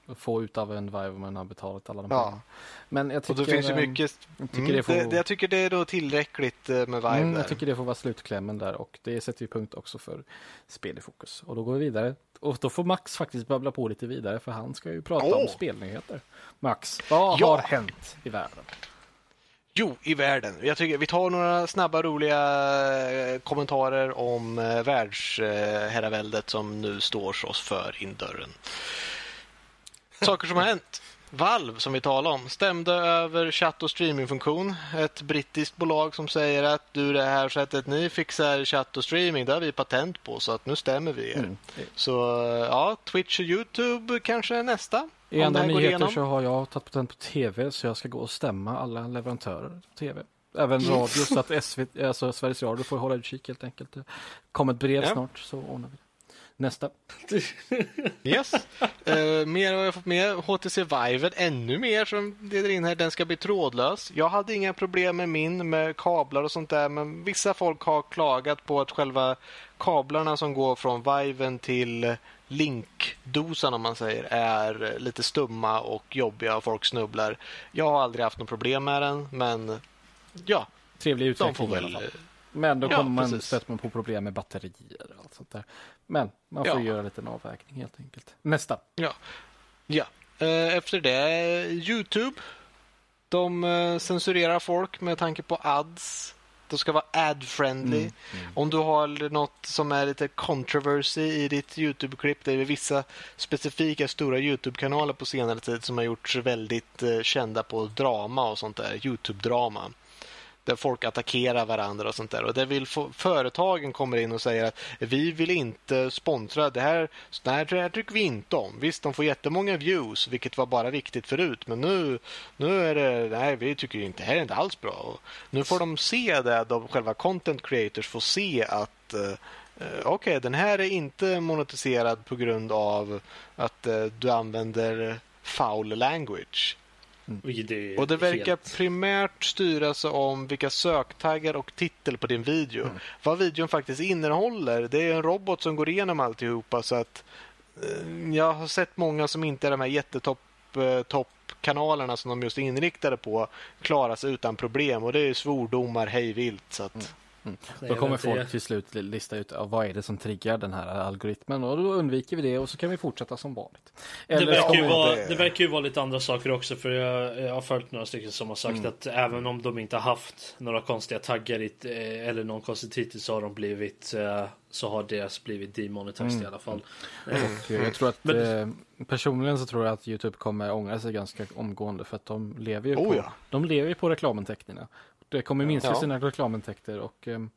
vill få ut av en Vive om man har betalat alla de Ja. pengarna. Men jag Och tycker, då finns ju ehm, mycket... jag tycker, Mm, det får, det, jag tycker det är då tillräckligt eh, med Vive mm, där. jag tycker det får vara slutklämmen där och det sätter ju punkt också för spel i fokus. Och då går vi vidare. Och då får Max faktiskt babbla på lite vidare för han ska ju prata om Åh! spelnyheter. Max, vad Ja. har hänt i världen? Jo, i världen. Jag tycker vi tar några snabba roliga eh, kommentarer om eh, världsherraväldet som nu står oss för in dörren. Saker som har hänt. Valve, som vi talade om, stämde över chatt och streamingfunktion. Ett brittiskt bolag som säger att du, det här sättet ni fixar chatt och streaming, det har vi patent på, så att nu stämmer vi er. Mm. Så ja, Twitch och YouTube kanske är nästa. I andra nyheter så har jag tagit patent på tv så jag ska gå och stämma alla leverantörer på tv. Även radio så att SVT, alltså Sveriges Radio får hålla utkik helt enkelt. Det kommer ett brev Ja. snart så ordnar vi det. Nästa. Yes. Eh, mer har jag fått med. HTC Vive, ännu mer som leder in här. Den ska bli trådlös. Jag hade inga problem med min med kablar och sånt där, men vissa folk har klagat på att själva kablarna som går från Viven till linkdosan om man säger är lite stumma och jobbiga och folk snubblar. Jag har aldrig haft något problem med den, men ja, Trevlig de får utveckling i alla väl... Men då Ja, kommer man stöta man på problem med batterier och allt sånt där. Men man får Ja. göra en avvägning helt enkelt. Nästa. Ja. ja. Eh, Efter det, Youtube. De eh, censurerar folk med tanke på ads. De ska vara ad-friendly. Mm, Om du har något som är lite controversy i ditt Youtube-klipp. Det är vissa specifika stora Youtube-kanaler på senare tid som har gjorts väldigt eh, kända på drama och sånt där. Youtube-drama. Där folk attackerar varandra och sånt där. Och där vill få, företagen kommer in och säger att vi vill inte sponsra det här. Det här, det här tycker vi inte om. Visst, de får jättemånga views, vilket var bara viktigt förut. Men nu, nu är det, nej, vi tycker inte, det här är inte alls bra. Och nu får de se det, de själva content creators får se att eh, eh, Okej, den här är inte monetiserad på grund av att eh, du använder foul language. Är Och det verkar helt- primärt styra sig om vilka söktaggar och titel på din video. Mm. Vad videon faktiskt innehåller. Det är en robot som går igenom alltihopa så att eh, jag har sett många som inte är de här jättetopp eh, som de just är inriktade på klara sig utan problem och det är svordomar hej vilt. Så att, Mm. Nej, Då kommer folk till slut lista ut ja, vad är det som triggar den här algoritmen och då undviker vi det och så kan vi fortsätta som vanligt. Det Eller så verkar, ju vara, det- det verkar ju vara lite andra saker också för jag, jag har följt några stycken som har sagt Mm. att även om de inte har haft några konstiga taggar i, eh, eller någon konstig titel så har de blivit eh, så har deras blivit demonetized Mm. i alla fall. Och eh, jag tror att Men- personligen så tror jag att Youtube kommer ångra sig ganska omgående för att de lever ju Oh, på, ja. de lever på reklamintäkterna. Det kommer minska Ja. sina reklamintäkter och ehm,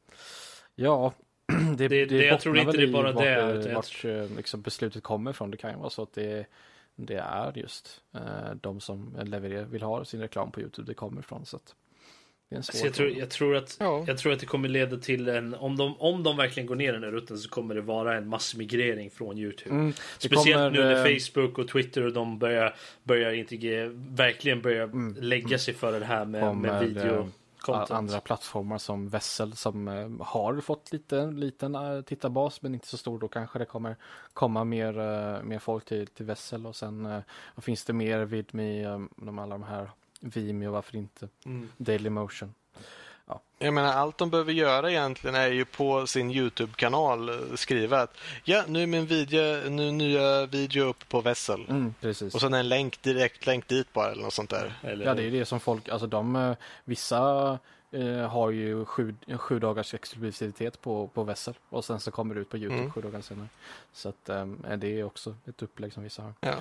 ja, det, Det- det- jag tror inte det är bara det, Vart, vart eh, liksom beslutet kommer ifrån. Det kan ju vara så att det, det är just eh, de som levererar, vill ha sin reklam på Youtube det kommer ifrån. Så att det är en svår Så jag, tror, jag, tror att, Ja. jag tror att det kommer leda till en, om de, om de verkligen går ner den här rutten så kommer det vara en massmigrering från Youtube. Mm, Speciellt kommer, nu när eh, Facebook och Twitter och de börjar, börjar integrera, verkligen börja lägga sig för det här med, med kommer, video eh, content. andra plattformar som Vessel som eh, har fått lite, liten uh, tittarbas men inte så stor. Då kanske det kommer komma mer, eh, mer folk till, till Vessel och sen finns det mer vid med um, de, alla de här Vimeo, varför inte? Mm. Dailymotion. Jag menar, allt de behöver göra egentligen är ju på sin YouTube-kanal eh, skriva att ja, nu är min video, nu nya video uppe på Vessel. Mm, precis. Och sen en länk, direkt länk dit bara eller något sånt där. Eller, Ja, det är det som folk, alltså de, eh, vissa eh, har ju sju, sju dagars exklusivitet på, på Vessel och sen så kommer det ut på Youtube Mm. sju dagar senare. Så att eh, det är också ett upplägg som vissa har. Ja.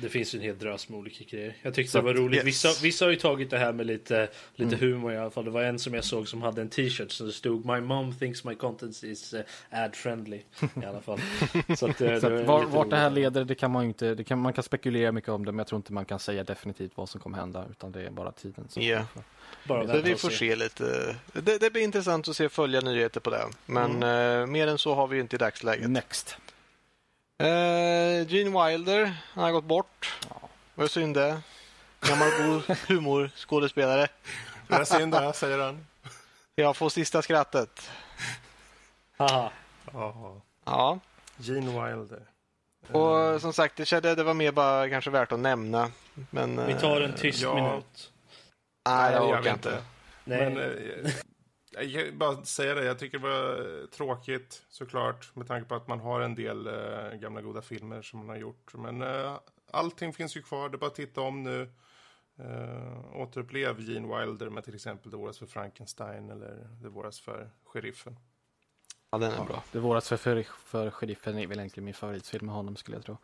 Det finns ju en hel drös med olika grejer. Jag tyckte Så det var roligt. yes. Vissa, vissa har ju tagit det här med lite, lite Mm. humor i alla fall. Det var en som jag såg som hade en t-shirt som det stod My mom thinks my content is uh, ad friendly. I alla fall. Så att, eh, Så det var vart det här leder, det kan man ju inte, det kan, man kan spekulera mycket om det, men jag tror inte man kan säga definitivt vad som kommer hända, utan det är bara tiden. Som Ja. Bara Så vi får se. se lite. Det, det blir intressant att se följa nyheter på det. Men eh, mer än så har vi ju inte i dagsläget. Next. Eh, Gene Wilder, han har gått bort. Vad synd det. Gammal god humorskådespelare. Det är synd det, säger han. Jag får sista skrattet. Haha. Ja. Ja, Gene Wilder. och som sagt, det, kände, det var mer bara kanske värt att nämna. Men, Vi tar en eh, tyst ja. minut. Nej, jag orkar inte. Nej. Men eh, jag kan bara säga det, jag tycker det var tråkigt såklart med tanke på att man har en del eh, gamla goda filmer som man har gjort. Men eh, allting finns ju kvar, det är bara att titta om nu. Eh, återupplev Gene Wilder med till exempel Det våras för Frankenstein eller Det våras för Sheriffen. Ja, den är bra. Det våras för, för, för sheriffen är väl egentligen min favoritfilm med honom skulle jag tro.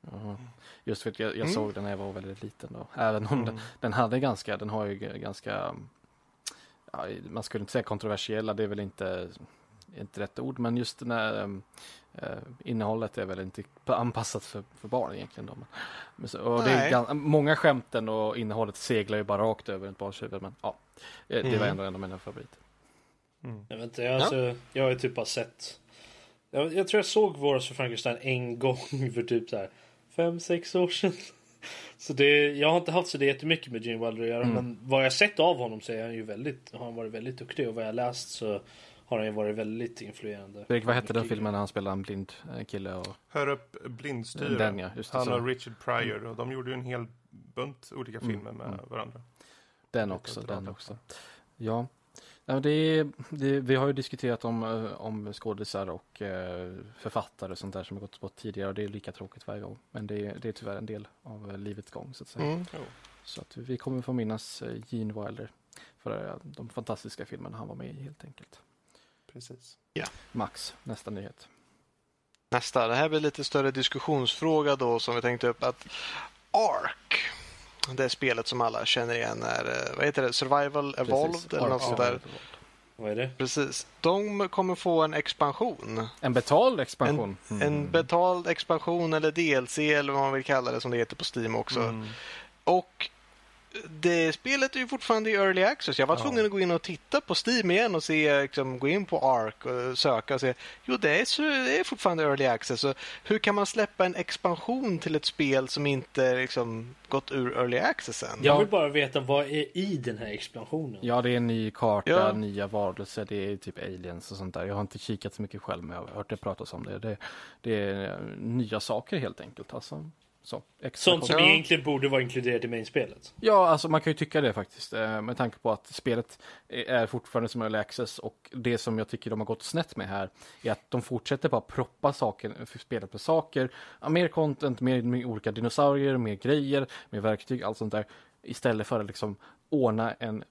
Ja. Just för att jag, jag Mm. såg den när jag var väldigt liten då. Även om den, den hade ganska, den har ju ganska, ja, man skulle inte säga kontroversiella, det är väl inte, inte rätt ord, men just den här um, eh, innehållet är väl inte anpassat för, för barn egentligen. Då. Men, så, och det är många skämten och innehållet seglar ju bara rakt över ett barns huvud, men ja, eh, det var Mm. ändå en av mina favoriter. Jag, vet inte, jag, alltså, jag har ju typ bara sett. Jag, jag tror jag såg Våras för Frankenstein en gång för typ så här fem, sex år sedan. Så det, jag har inte haft så det jättemycket med Gene Wilder att göra. Mm. Men vad jag sett av honom så är han ju väldigt, har han varit väldigt duktig. Och vad jag läst så har han ju varit väldigt influerande. Fredrik, vad hette den filmen när han spelade en blind eh, kille? Och, Hör upp Blindstyre. Den, ja, just det, Han så. och Richard Pryor och de gjorde ju en hel bunt olika Mm, filmer med mm. varandra. Den också, den också. Ja, ja det är, det, vi har ju diskuterat om, eh, om skådisar och eh, författare och sånt där som har gått bort tidigare och det är lika tråkigt varje gång. Men det, är- det är tyvärr en del av eh, livets gång så att säga. Mm. Så att vi kommer få minnas Gene Wilder för de fantastiska filmerna han var med i helt enkelt. Precis. Max, nästa nyhet. Nästa, det här blir lite större diskussionsfråga då som vi tänkte upp att Ark, det spelet som alla känner igen är, eh, vad heter det, Survival Evolved Precis. eller något sånt där. Vad är det? Precis. De kommer få en expansion. En betald expansion. Mm. En betald expansion eller DLC eller vad man vill kalla det som det heter på Steam också. Mm. Och det spelet är ju fortfarande i Early Access. Jag var Ja. tvungen att gå in och titta på Steam igen och se, liksom, gå in på Ark och söka och se. Jo, det är, så, det är fortfarande Early Access. Så hur kan man släppa en expansion till ett spel som inte liksom, gått ur Early Access än? Jag vill bara veta vad är i den här expansionen? Ja, det är en ny karta, Ja. nya varelser, det är typ aliens och sånt där. Jag har inte kikat så mycket själv, men jag har hört det pratas om det. Det, det är nya saker helt enkelt. Alltså, så, Sånt som egentligen borde vara inkluderat i main-spelet. Ja, alltså man kan ju tycka det faktiskt. eh, Med tanke på att spelet är fortfarande som early access och det som jag tycker de har gått snett med här är att de fortsätter bara proppa saker, för spelet med saker. Ja, mer content, mer, mer olika dinosaurier, mer grejer, mer verktyg, allt sånt där. Istället för att liksom ordna en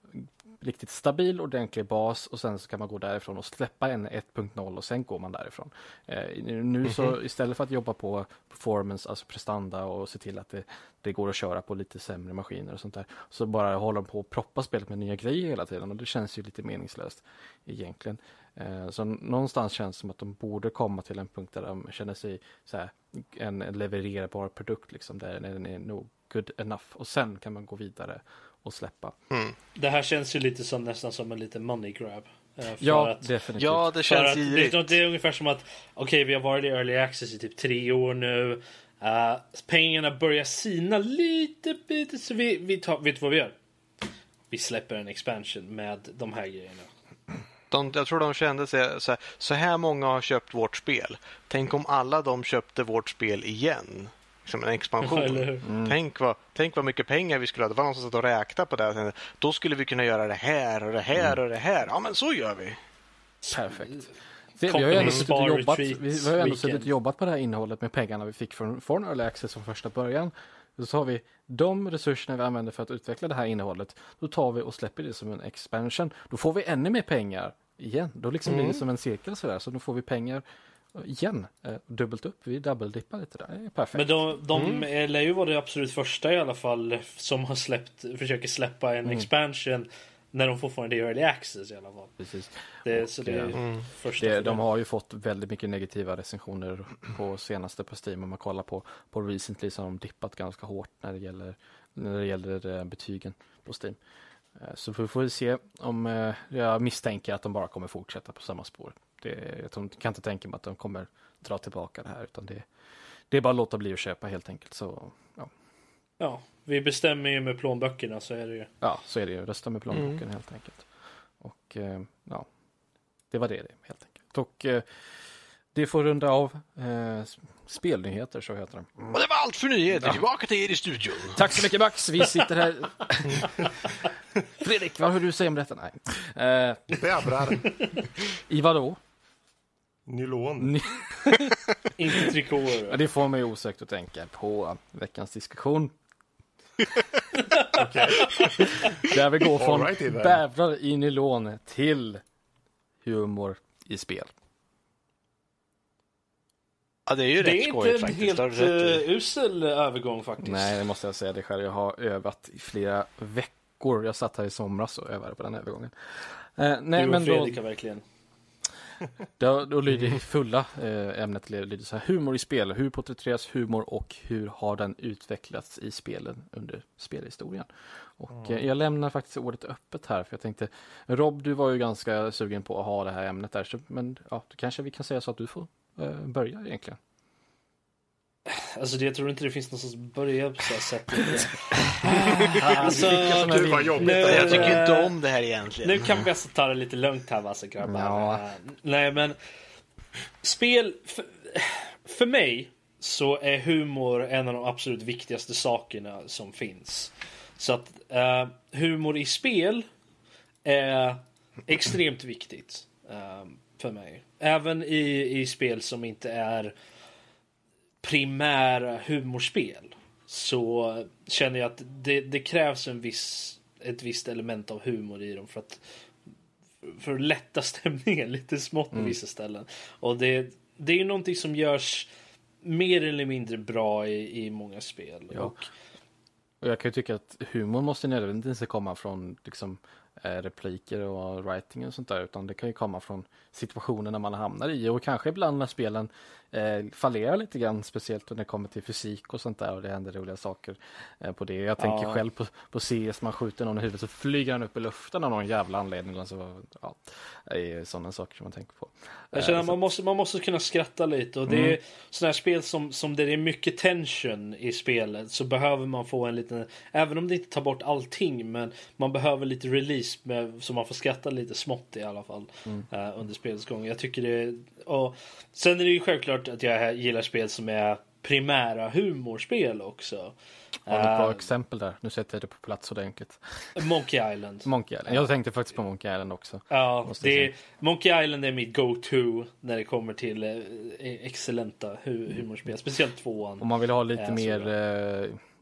riktigt stabil, ordentlig bas och sen så kan man gå därifrån och släppa en 1.0 och sen går man därifrån. Eh, nu så istället för att jobba på performance, alltså prestanda och se till att det, det går att köra på lite sämre maskiner och sånt där, så bara håller de på att proppa spelet med nya grejer hela tiden och det känns ju lite meningslöst egentligen. Eh, så någonstans känns det som att de borde komma till en punkt där de känner sig så här, en, en levererbar produkt liksom, där den är nog good enough. Och sen kan man gå vidare och släppa. Det här känns ju lite som nästan som en liten money grab. eh, För Ja, att, definitivt. Ja, det känns att det, girigt. är- det är ungefär som att okej, vi har varit i early access i typ tre år nu. Uh, pengarna börjar sina lite, lite så vi, vi tar, vet du vad vi gör? Vi släpper en expansion med de här grejerna. De, jag tror de kände sig så här, så här många har köpt vårt spel. Tänk om alla de köpte vårt spel igen. Som en expansion. Hur? Tänk, vad, tänk vad mycket pengar vi skulle ha. Det var någon som satt och räknade på det. här. Då skulle vi kunna göra det här och det här och det här. Ja, men så gör vi. Perfekt. Vi har ju ändå suttit och jobbat, vi, vi har ju ändå suttit och jobbat på det här innehållet med pengarna vi fick från, från Early Access från första början. Så har vi de resurserna vi använder för att utveckla det här innehållet. Då tar vi och släpper det som en expansion. Då får vi ännu mer pengar igen. Då liksom blir det som en cirkel sådär. Så då får vi pengar igen. Eh, dubbelt upp. Vi double-dippar lite där. Perfekt. Men de, de mm. lär ju vara det absolut första i alla fall som har släppt, försöker släppa en expansion när de fortfarande är early access i alla fall. Precis. Det, så det är eh, första. Det, de har ju fått väldigt mycket negativa recensioner på senaste på Steam. Om man kollar på, på recently så har de dippat ganska hårt när det gäller, när det gäller eh, betygen på Steam. Så vi får se om, jag misstänker att de bara kommer fortsätta på samma spår. Det, jag tror- kan inte tänka mig att de kommer dra tillbaka det här utan det, det är bara att låta bli att köpa helt enkelt. Så ja, Ja, vi bestämmer ju med plånböckerna så är det ju. ja så är det ju. Rösta med plånboken helt enkelt. Och eh, ja, det var det, det helt enkelt. Och eh, det får runda av eh, spelnyheter, så heter det. Och det var allt för nyheter. Tillbaka till er i studion. Tack så mycket Max, vi sitter här. Fredrik, vad har du att säga om detta? Nej. Eh, Bävrar. I vad då? Nylon. Inte trikåer. Ja, det får mig osökt att tänka på veckans diskussion. Där vi går från Alrighty bävrar i nylon till humor i spel. Ja, det är ju det rätt är skojigt inte en faktiskt. helt Det har du rätt i. uh, usel övergång faktiskt. Nej, det måste jag säga det själv. Jag har övat i flera veckor. Jag satt här i somras och övade på den övergången. Eh, nej, du och men då, Fredrik har verkligen. då, då lyder det fulla eh, ämnet lyder så här. Humor i spel. Hur porträtteras humor och hur har den utvecklats i spelen under spelhistorien? Och eh, jag lämnar faktiskt ordet öppet här för jag tänkte Rob, du var ju ganska sugen på att ha det här ämnet där. Så, men ja, då kanske vi kan säga så att du får eh, börja egentligen. Alltså det, jag tror inte det finns någonstans att börja på så här sätt. alltså, Gud vad jobbigt nu- Jag tycker inte om det här egentligen. nu kan vi alltså ta det lite lugnt här alltså grabbar. Ja. Nej men spel, för, för mig så är humor en av de absolut viktigaste sakerna som finns. Så att eh, humor i spel är extremt viktigt eh, för mig. Även i, i spel som inte är primära humorspel så känner jag att det, det krävs en viss, ett visst element av humor i dem för att för att lätta stämningen lite smått på vissa ställen. Och det, det är ju någonting som görs mer eller mindre bra i, i många spel. Ja. Och, Och jag kan ju tycka att humor måste nödvändigtvis komma från liksom, eh, repliker och writing och sånt där, utan det kan ju komma från situationerna man hamnar i och kanske ibland när spelen eh, fallerar lite grann, speciellt när det kommer till fysik och sånt där och det händer roliga saker eh, på det. Jag tänker Ja. själv på, på CS, man skjuter någon i huvudet så flyger han upp i luften av någon jävla anledning. Och så, ja, det är sådana saker som man tänker på. Jag känner Eh, man måste, man måste kunna skratta lite och det är sådana här spel som, som där det är mycket tension i spelet så behöver man få en liten, även om det inte tar bort allting men man behöver lite release med, så man får skratta lite smått i alla fall eh, under spelets gång. Jag tycker det, och sen är det ju självklart att jag gillar spel som är primära humorspel också. Har du ett bra Eh, exempel där? Nu sätter jag det på plats ordentligt. Monkey Island. Monkey Island. Jag tänkte faktiskt på Monkey Island också. Ja, det är, Monkey Island är mitt go-to när det kommer till eh, excellenta hu- humorspel. Speciellt tvåan. Om man vill ha lite så mer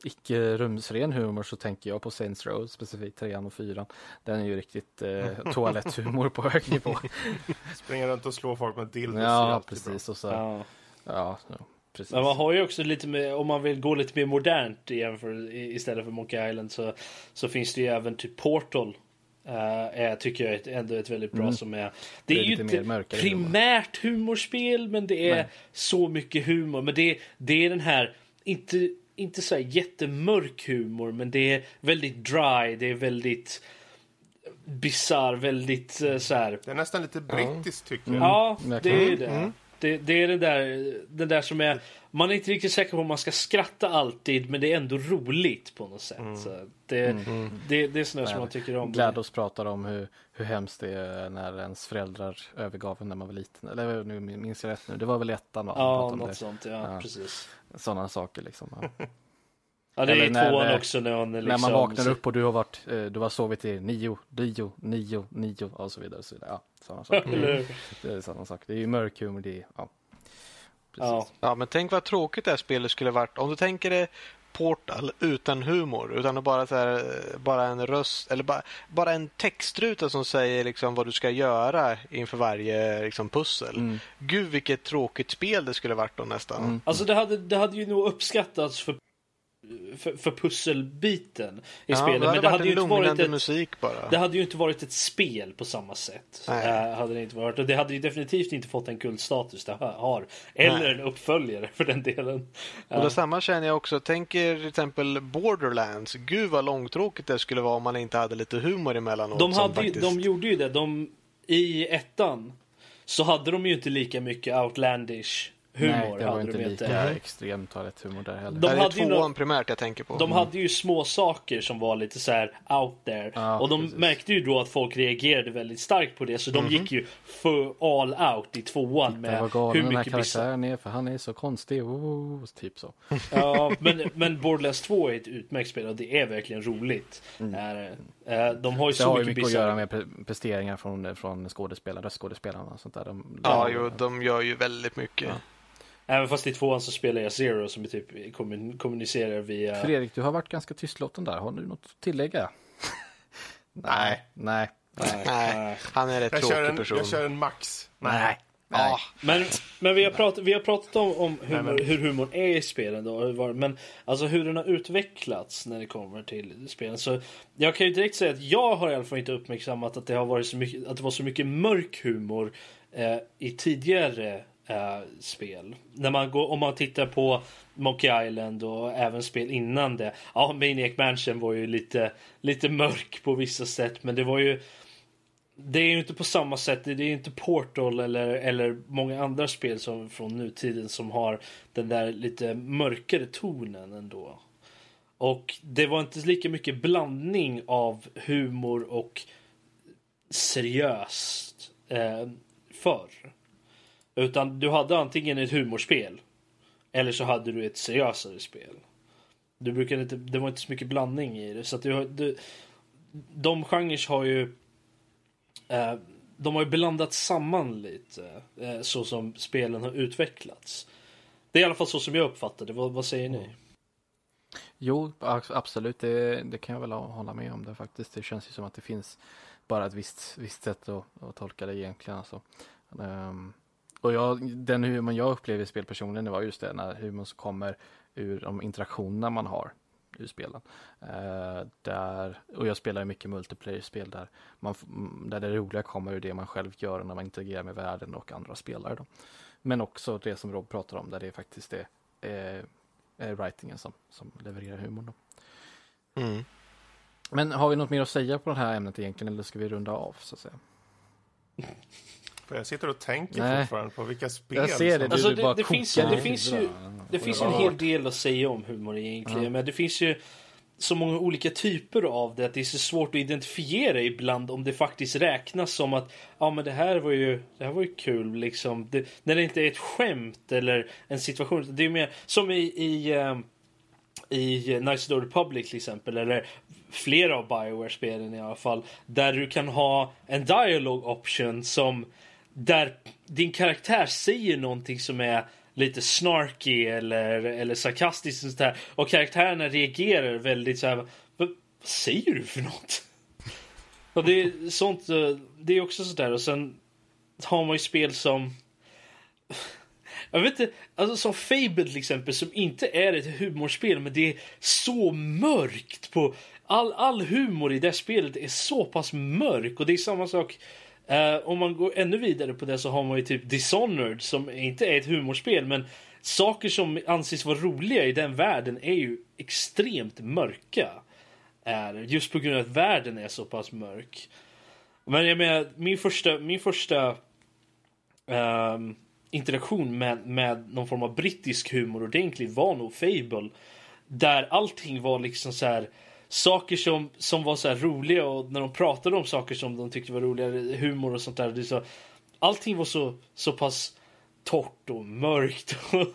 icke rumsren humor så tänker jag på Saints Row, specifikt trean och fyran. Den är ju riktigt eh, toaletthumor på hög nivå. Springa runt och slå folk med dildos. ja, alltid precis. Och så, ja. Ja. Ja, precis. Men man har ju också lite mer, om man vill gå lite mer modernt jämför, i- istället för Monkey Island så, så finns det ju även typ Portal. eh, är, tycker jag är ändå ett väldigt bra Mm. som är. Det Det är, är ju inte mörkare humor. primärt humorspel men det är Nej. så mycket humor. Men det, det är den här, inte, inte så här jättemörk humor men det är väldigt dry, det är väldigt bisarr, väldigt eh, så här. Det är nästan lite brittiskt tycker jag. Ja, det är ju det. Det, det är det där, det där som är... Man är inte riktigt säker på om man ska skratta alltid, men det är ändå roligt på något sätt. Så det, det, det är sådana som man tycker om. Glados pratar om hur, hur hemskt det är när ens föräldrar övergav en när man var liten. Eller nu minns jag rätt nu, det var väl ettan va? Ja, något det. sånt. Ja, Ja. precis. Sådana saker liksom. Ja. Ja, det är Eller i när, tvåan också när hon liksom... När man vaknar upp och du har varit, eh, du har sovit i nio, nio, nio, nio och så vidare. Och så vidare. Ja, sådana saker. Hur? Det är samma sak. Det är ju mörk humor, det är, ja. Precis. Ja. Ja, men tänk vad tråkigt det här spelet skulle varit om du tänker dig Portal utan humor, utan bara, så här, bara en röst eller bara, bara en textruta som säger liksom vad du ska göra inför varje liksom, pussel. Mm. Gud vilket tråkigt spel det skulle varit då nästan. Mm. Alltså det hade, det hade ju nog uppskattats för, för, för pusselbiten i Ja, spelet. det hade Men det hade ju inte varit ett, musik bara. Det hade ju inte varit ett spel på samma sätt. Nej. Eh, hade det inte varit. Och det hade ju definitivt inte fått en kultstatus det har. Eller Nej. en uppföljare för den delen. Och Eh, detsamma känner jag också. Tänk er till exempel Borderlands. Gud vad långtråkigt det skulle vara om man inte hade lite humor emellanåt. de, hade ju, faktiskt- de gjorde ju det. De, I ettan så hade de ju inte lika mycket outlandish humor. Nej, det var hade inte de lika inte. extrem toalettehumor där heller. De Nej, hade det ju är tvåan nå- primärt jag tänker på. De hade ju små saker som var lite så här out there. Ja, och de precis. märkte ju då att folk reagerade väldigt starkt på det. Så de gick ju för all out i tvåan Det med var galen hur den här karaktären är för han är så konstig. Oh, typ så. Ja, men, men Borderlands 2 är ett utmärkt spel och det är verkligen roligt. Mm. Är, eh, de har ju Det så har ju mycket mycket att göra med pre- presteringar från, från skådespelare, röstskådespelarna och sånt där. De, Ja, de- jo, de gör ju väldigt mycket. Ja. Även fast i tvåan så spelar jag Zero som är typ kommun- kommunicerar via... Fredrik, du har varit ganska tystlåten där. Har du något att tillägga? Nej. Nej. Nej, Nej, nej. han är en rätt Jag tråkig en, person. jag kör en max. Nej. Ja, Men, men vi har pratat, vi har pratat om, om humor, Nej, hur humorn är i spelen. Då, hur var- men alltså hur den har utvecklats när det kommer till spelen. Så jag kan ju direkt säga att jag har i alla fall inte uppmärksammat att det, har varit så mycket, att det var så mycket mörk humor eh, i tidigare eh, spel. När man går, om man tittar på Monkey Island och även spel innan det. Ja, Maniac Mansion var ju lite, lite mörk på vissa sätt. Men det var ju det är ju inte på samma sätt. Det är inte Portal eller, eller många andra spel som från nutiden som har den där lite mörkare tonen ändå. Och det var inte lika mycket blandning av humor och seriöst eh, förr. Utan du hade antingen ett humorspel eller så hade du ett seriösare spel. Du brukade inte, det var inte så mycket blandning i det. Så att du, du, de genrer har ju Eh, de har ju blandat samman lite eh, så som spelen har utvecklats. Det är i alla fall så som jag uppfattar det. Vad, vad säger ni? Jo, absolut. Det, det kan jag väl hålla med om det faktiskt. Det känns ju som att det finns bara ett visst, visst sätt att, att tolka det egentligen. Alltså. Um, och jag, den humorn jag upplever i spel personligen, det var just det när humorn som kommer ur de interaktionerna man har ur spelen. Eh, där, och jag spelar ju mycket multiplayer-spel där, man, mm, där det roliga kommer ur det man själv gör när man interagerar med världen och andra spelare. Då. Men också det som Rob pratar om, där det faktiskt är eh, är writingen som, som levererar humorn. Då. mm. Men har vi något mer att säga på det här ämnet egentligen eller ska vi runda av så att säga? För jag sitter och tänker Nej. fortfarande på vilka spel Jag ser det, som... du, Alltså, du det- bara det finns- det finns ju-. Det finns ju en hel del att säga om humor egentligen. Ja. Men det finns ju så många olika typer av det att det är så svårt att identifiera ibland om det faktiskt räknas som att ja men det här var ju, det här var ju kul liksom. Det, när det inte är ett skämt eller en situation. Det är mer som i, i, ehm, i Nice Door Republic till exempel. Eller flera av Bioware-spelen i alla fall. Där du kan ha en dialog option som där din karaktär säger någonting som är lite snarky eller, eller sarkastiskt och sånt där. Och karaktärerna reagerar väldigt så här. Vad, säger du för något? Och det är sånt. Eh, det är också sådär och sen har man ju spel som Jag vet inte, alltså som Fable till exempel som inte är ett humorspel men det är så mörkt på all, all humor i det spelet är så pass mörk och det är samma sak Uh, om man går ännu vidare på det så har man ju typ Dishonored som inte är ett humorspel men saker som anses vara roliga i den världen är ju extremt mörka. Är, just på grund av att världen är så pass mörk. Men jag menar, min första, min första ehm, interaktion med, med någon form av brittisk humor ordentligt var nog Fable. Där allting var liksom så här saker som, som var så här roliga och när de pratade om saker som de tyckte var roliga, humor och sånt där. Det så, allting var så, så pass torrt och mörkt. Och,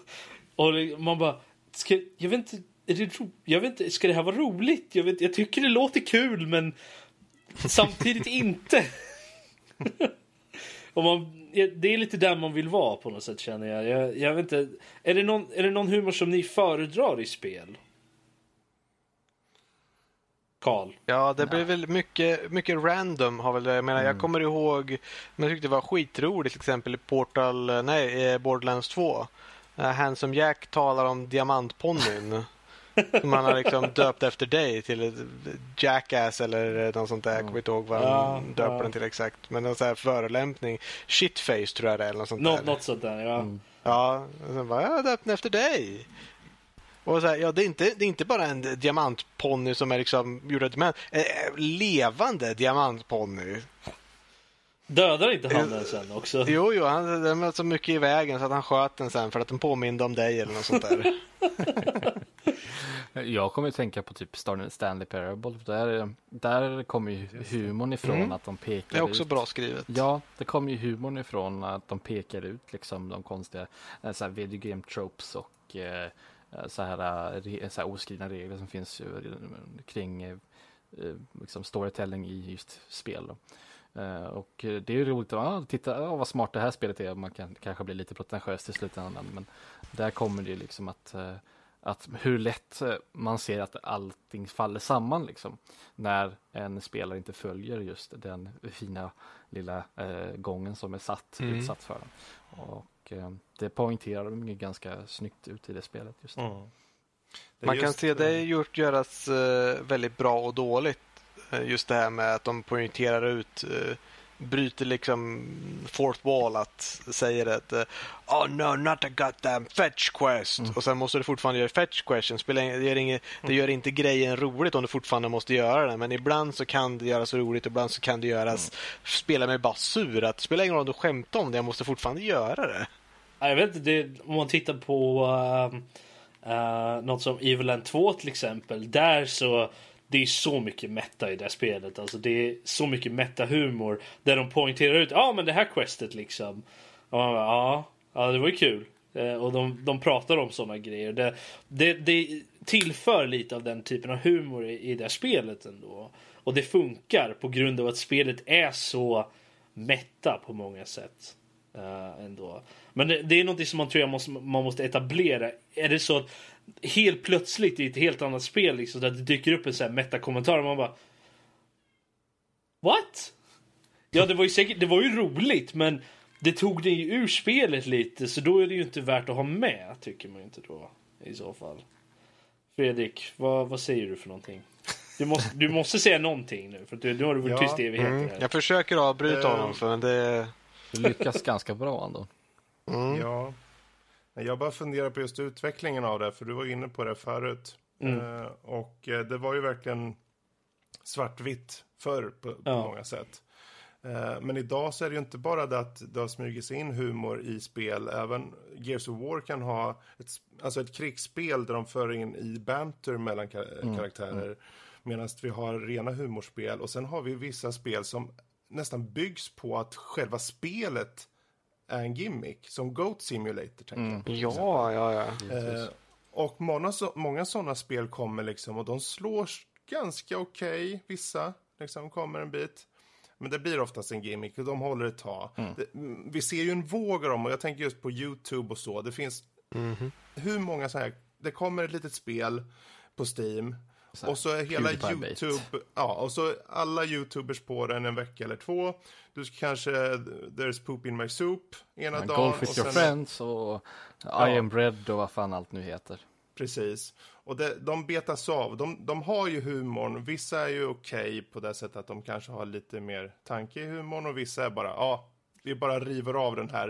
och man bara, ska, jag vet inte, är det ro, jag vet inte, ska det här vara roligt? Jag, vet, jag tycker det låter kul men samtidigt inte. och man, det är lite där man vill vara på något sätt känner jag. Jag, jag vet inte, är det, någon, är det någon humor som ni föredrar i spel? Karl? Ja, det blir väl mycket, mycket random. Har väl, jag, menar, jag kommer ihåg, men jag tyckte det var skitroligt till exempel i Portal, nej, eh, Borderlands 2. När Handsome Jack talar om diamantponnyn. som han har liksom döpt efter dig till Jackass eller något sånt där. Jag kommer inte ihåg vad han Ja, döper ja. den till exakt. Men någon sån här förolämpning. Shitface tror jag det är. Eller något sånt Nå, där. något sånt där, ja. Ja, och sen bara, jag har döpt den efter dig. Och så här, ja, det, är inte, det är inte bara en diamantponny som är liksom gjord av diamant. En levande diamantponny. Dödar inte han den sen också? Jo, jo, han, den var så mycket i vägen så att han sköt den sen för att den påminde om dig eller något sånt där. Jag kommer att tänka på typ Stanley Parable. Där, där kommer ju humorn ifrån Mm. att de pekar Det är också ut. bra skrivet. Ja, det kommer ju humorn ifrån att de pekar ut liksom de konstiga eh, så här video game tropes och eh, så här, eh, så här oskrivna regler som finns eh, kring eh, eh, liksom storytelling i just spel. Då. Eh, Och eh, det är ju roligt att ah, titta ah, vad smart det här spelet är. Man kan kanske bli lite pretentiös i slutändan. Men där kommer det ju liksom att, eh, att hur lätt eh, man ser att allting faller samman liksom. När en spelare inte följer just den fina lilla eh, gången som är satt, Mm. utsatt för den. Och eh, det poängterar de ju ganska snyggt ut i det spelet. Just. Mm. Det Man kan just, se det eh, gjort göras eh, väldigt bra och dåligt. Just det här med att de poängterar ut, bryter liksom fourth wall att säger att Oh no, not a goddamn fetch quest. Och sen måste du fortfarande göra fetch question. Spelar, det, gör inget, det gör inte grejen roligt om du fortfarande måste göra det. Men ibland så kan det göras roligt, ibland så kan det göras spela mig bara sur. Att det spelar ingen roll om du skämtar om det, jag måste fortfarande göra det. Jag vet inte, det, om man tittar på uh, uh, något som Evil End 2 till exempel. Där så det är så mycket meta i det spelet. Alltså det är så mycket meta-humor. Där de poängterar ut, ja ah, men det här questet liksom. Och man bara, ja, ja det var ju kul. Eh, och de, de pratar om sådana grejer. Det, det, det tillför lite av den typen av humor i, i det spelet ändå. Och det funkar på grund av att spelet är så meta på många sätt eh, ändå. Men det, det är något som man tror jag måste, man måste etablera. Är det så att helt plötsligt i ett helt annat spel liksom, där det dyker upp en sån här metakommentar och man bara What? Ja det var ju säkert, det var ju roligt men det tog det ju ur spelet lite så då är det ju inte värt att ha med tycker man ju inte då i så fall. Fredrik, vad, vad säger du för någonting? Du måste, du måste säga någonting nu för att du, nu har du varit Ja, tyst i evigheter. Mm. Jag försöker avbryta Eh. honom, för det... Du lyckas ganska bra ändå. Mm. Ja. Jag bara funderar på just utvecklingen av det, för du var inne på det förut. Mm. Eh, och eh, det var ju verkligen svartvitt förr på, på Ja. många sätt. Eh, men idag så är det ju inte bara det att det har smugit sig in humor i spel. Även Gears of War kan ha ett, alltså ett krigsspel där de för in i banter mellan ka- karaktärer. Medan vi har rena humorspel. Och sen har vi vissa spel som nästan byggs på att själva spelet är en gimmick. Som Goat Simulator tänker jag. Ja, ja, ja. Eh, och många, så, många sådana spel kommer liksom och de slår ganska okej, vissa liksom kommer en bit. Men det blir oftast en gimmick och de håller ett tag. Det, mm, vi ser ju en våg av dem och jag tänker just på YouTube och så. Det finns hur många så här, det kommer ett litet spel på Steam Så här, Och så är hela. YouTube, ja, och så alla YouTubers på den en vecka eller två. Du ska kanske, there's poop in my soup ena Men dagen. Golf with och your sen- friends och I am bread och vad fan allt nu heter. Precis. Och det, de betas av. De, de har ju humorn. Vissa är ju okej på det sättet att de kanske har lite mer tanke i humorn och vissa är bara, ja, vi bara river av den här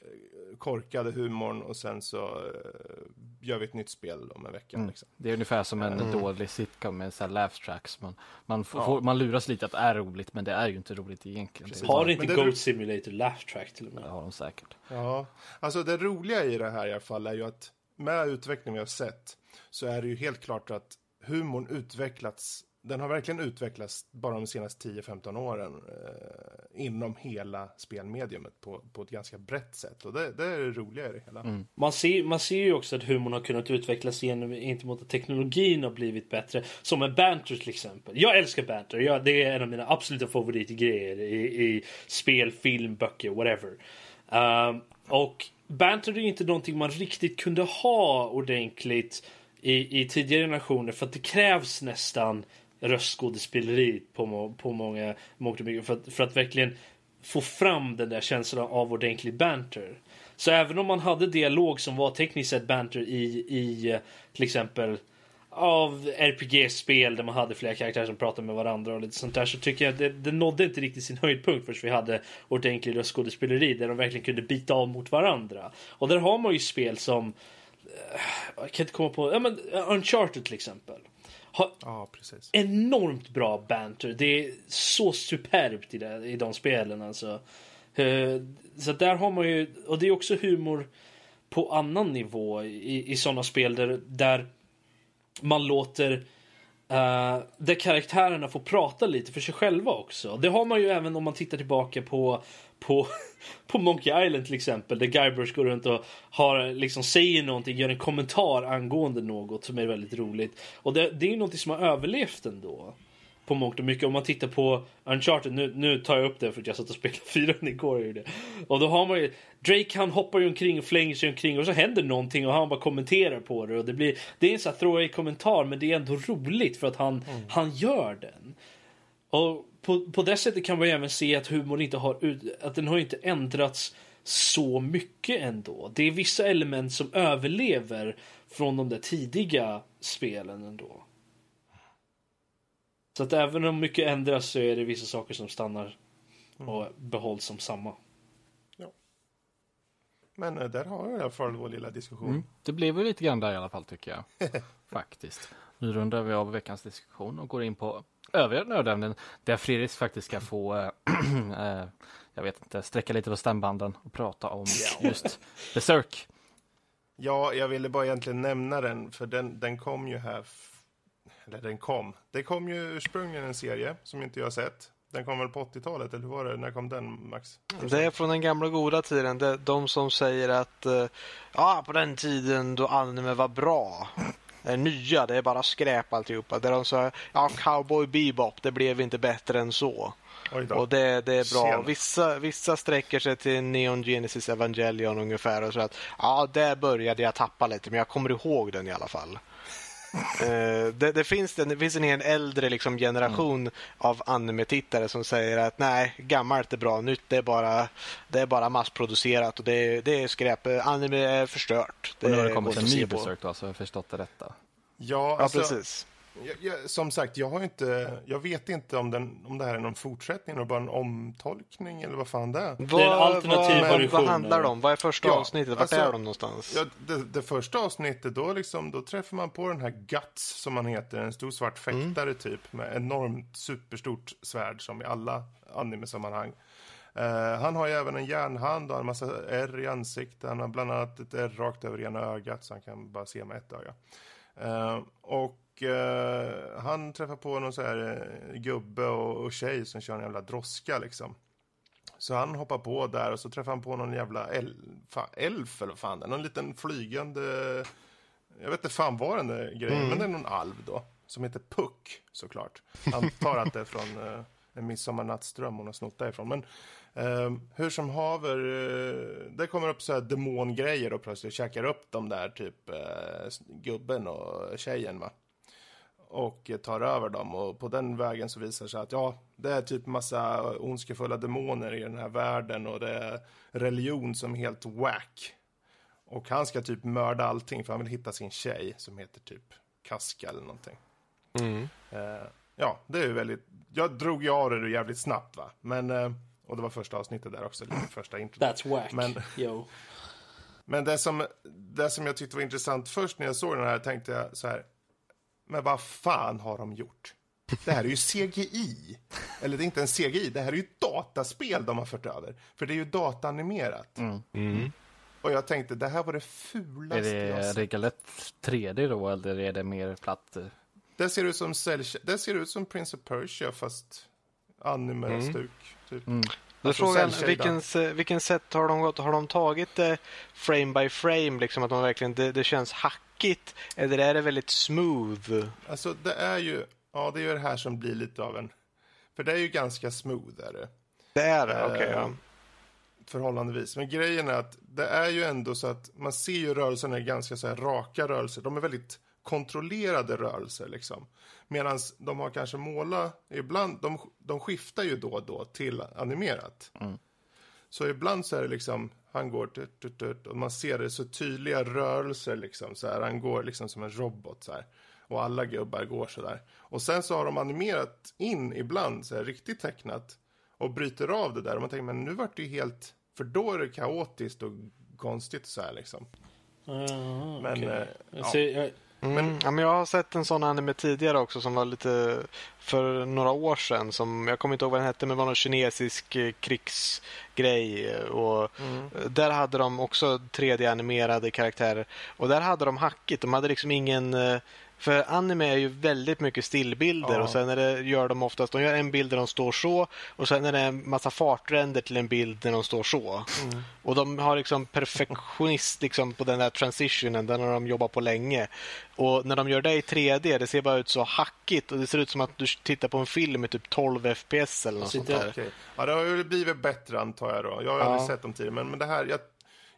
eh, korkade humorn och sen så eh, gör vi ett nytt spel om en vecka. Mm. Liksom. Det är ungefär som en dålig sitcom med så här laugh tracks. Man, man, får, Ja. får, man luras lite att det är roligt, men det är ju inte roligt egentligen. Är Har inte Goat Simulator laugh track till och med? Det har de säkert. Ja, alltså det roliga i det här i alla fall är ju att med utvecklingen vi har sett så är det ju helt klart att humorn utvecklats den har verkligen utvecklats bara de senaste 10-15 åren eh, inom hela spelmediumet på, på ett ganska brett sätt. Och det, det är det roliga i det hela. Mm. Man ser, man ser ju också att humorn har kunnat utvecklas genom, inte mot att teknologin har blivit bättre. Som med banter till exempel. Jag älskar banter. Jag, det är en av mina absoluta favoritgrejer i, i spel, film, böcker, whatever. Ehm, och banter är ju inte någonting man riktigt kunde ha ordentligt i, i tidigare generationer för att det krävs nästan röstskådespeleri på, på många, mångt och mycket för att, för att verkligen få fram den där känslan av ordentlig banter. Så även om man hade dialog som var tekniskt sett banter i, i till exempel av RPG-spel där man hade flera karaktärer som pratade med varandra och lite sånt där så tycker jag att det, det nådde inte riktigt sin höjdpunkt förrän vi hade ordentlig röstskådespeleri där de verkligen kunde bita av mot varandra. Och där har man ju spel som eh, jag kan inte komma på, ja men Uncharted till exempel. Har Ja, precis. enormt bra banter. Det är så superbt i, det, i de spelen alltså. Eh, Så där har man ju, och det är också humor på annan nivå i, i sådana spel där, där man låter eh, där karaktärerna får prata lite för sig själva också. Det har man ju även om man tittar tillbaka på på, på Monkey Island till exempel där Guybrush går runt och har, liksom, säger någonting, gör en kommentar angående något som är väldigt roligt. Och det, det är ju någonting som har överlevt ändå. På mångt och mycket. Om man tittar på Uncharted, nu, nu tar jag upp det för att jag satt och spelade fyran igår. och det. Och då har man ju, Drake han hoppar ju omkring och flänger sig omkring och så händer någonting och han bara kommenterar på det. Och det, blir, det är en sån här throwaway kommentar men det är ändå roligt för att han, han gör den. Och på, på det sättet kan man ju även se att humorn inte har, att den har inte ändrats så mycket ändå. Det är vissa element som överlever från de där tidiga spelen ändå. Så att även om mycket ändras så är det vissa saker som stannar och behålls som samma. Men eh, där har vi i alla fall vår lilla diskussion. Mm. Det blev ju lite grann där i alla fall tycker jag. Faktiskt. Nu rundar vi av veckans diskussion och går in på övriga nördämnen där Fredrik faktiskt ska få, äh, äh, jag vet inte, sträcka lite på stämbanden och prata om just Berserk. Ja, jag ville bara egentligen nämna den, för den, den kom ju här... Eller den kom. Det kom ju ursprungligen en serie som inte jag har sett. Den kom väl på 80-talet, eller hur var det? När kom den, Max? Det är från den gamla goda tiden. Det, de som säger att eh, ja, på den tiden då anime var bra. Det nya, det är bara skräp alltihopa. Där de sa ja, Cowboy Bebop, det blev inte bättre än så. Och det, det är bra. Vissa, vissa sträcker sig till Neon Genesis Evangelion ungefär och så att ja, där började jag tappa lite, men jag kommer ihåg den i alla fall. Eh, det, det, finns, det finns en hel äldre liksom, generation av anime-tittare som säger att nej, gammalt är bra, nytt är bara, det är bara massproducerat och det, är- det är skräp. Anime är förstört. Och nu har det kommit en ny. Berserk då, så jag har förstått det rätta. Ja, Ja, alltså, precis. Jag, jag, som sagt, jag har inte... Jag vet inte om, den, om det här är någon fortsättning eller bara en omtolkning eller vad fan det är. Vad, Det är en alternativ vad, version vad handlar det om? Vad är första Ja, avsnittet? Vart alltså, är de någonstans? Ja, det, det första avsnittet, då, liksom, då träffar man på den här Guts, som han heter. En stor svart fäktare, typ, med enormt superstort svärd, som i alla anime-sammanhang. Eh, han har ju även en järnhand och en massa ärr i ansiktet. Han har bland annat ett ärr rakt över ena ögat, så han kan bara se med ett öga. Eh, och eh, han träffar på någon så här eh, gubbe och, och tjej som kör en jävla droska, liksom. Så han hoppar på där och så träffar han på någon jävla elf eller vad fan det är. Någon liten flygande... Jag vet inte fan vad den där grejen men det är någon alv då. Som heter Puck såklart. Antar att det är från eh, en midsommarnattsdröm hon har snott därifrån. Men eh, hur som haver, eh, det kommer upp så här demongrejer och plötsligt käkar upp de där typ eh, gubben och tjejen va. Och tar över dem. Och på den vägen så visar det sig att ja, det är typ massa ondskefulla demoner i den här världen och det är religion som är helt whack. Och han ska typ mörda allting för han vill hitta sin tjej som heter typ Kaska eller någonting. Mm. Eh, ja, det är ju väldigt... Jag drog ju av det jävligt snabbt va, men... Eh, och det var första avsnittet där också, första. That's whack. Men- Yo. Men det som, det som jag tyckte var intressant först när jag såg den här tänkte jag så här. Men vad fan har de gjort? Det här är ju CGI. Eller det är inte en CGI, det här är ju ett dataspel de har fört över. För det är ju dataanimerat. Mm. Och jag tänkte, det här var det Är fulaste jag det sett. regelrätt 3D då eller är det mer platt? eh? Det ser ut som, cell, det ser ut som Prince of Persia fast anime-stuk. Typ. Mm. Då är Alltså, frågan, vilken, vilken sätt har de gått? Har de tagit det frame by frame, liksom att de verkligen, det, det känns hackigt? Eller är det väldigt smooth? Alltså det är ju, ja det är ju det här som blir lite av en, för det är ju ganska smooth är det. Det är det? Okej, Eh, ja. förhållandevis. Men grejen är att det är ju ändå så att man ser ju rörelserna är ganska så här raka rörelser. De är väldigt kontrollerade rörelser liksom. Medan de har kanske målat, ibland, de, de skiftar ju då och då till animerat. Så ibland så är det liksom, han går tut, tut, tut, och man ser det så tydliga rörelser liksom så här. Han går liksom som en robot så här. Och alla gubbar går så där. Och sen så har de animerat in ibland så här riktigt tecknat och bryter av det där. Och man tänker, men nu vart det ju helt, för då är det kaotiskt och konstigt så här liksom. Ah, Men, eh, ja. jag- Mm. ja, men jag har sett en sån anime tidigare också som var lite för några år sedan. Som, jag kommer inte ihåg vad den hette, men det var någon kinesisk eh, krigsgrej. eh, Och eh, Där hade de också 3D-animerade karaktärer. Och där hade de hackigt. De hade liksom ingen... För anime är ju väldigt mycket stillbilder Ja. och sen är det, gör de oftast, de gör en bild där de står så och sen är det en massa fartränder till en bild där de står så. Och de har liksom perfektionist liksom på den där transitionen, den har de jobbat på länge. Och när de gör det i 3D, det ser bara ut så hackigt och det ser ut som att du tittar på en film med typ 12 FPS eller något sånt där. Okej. Ja, det har ju blivit bättre antar jag då. Jag har Ja. aldrig sett dem tidigare. Men, men det här, jag,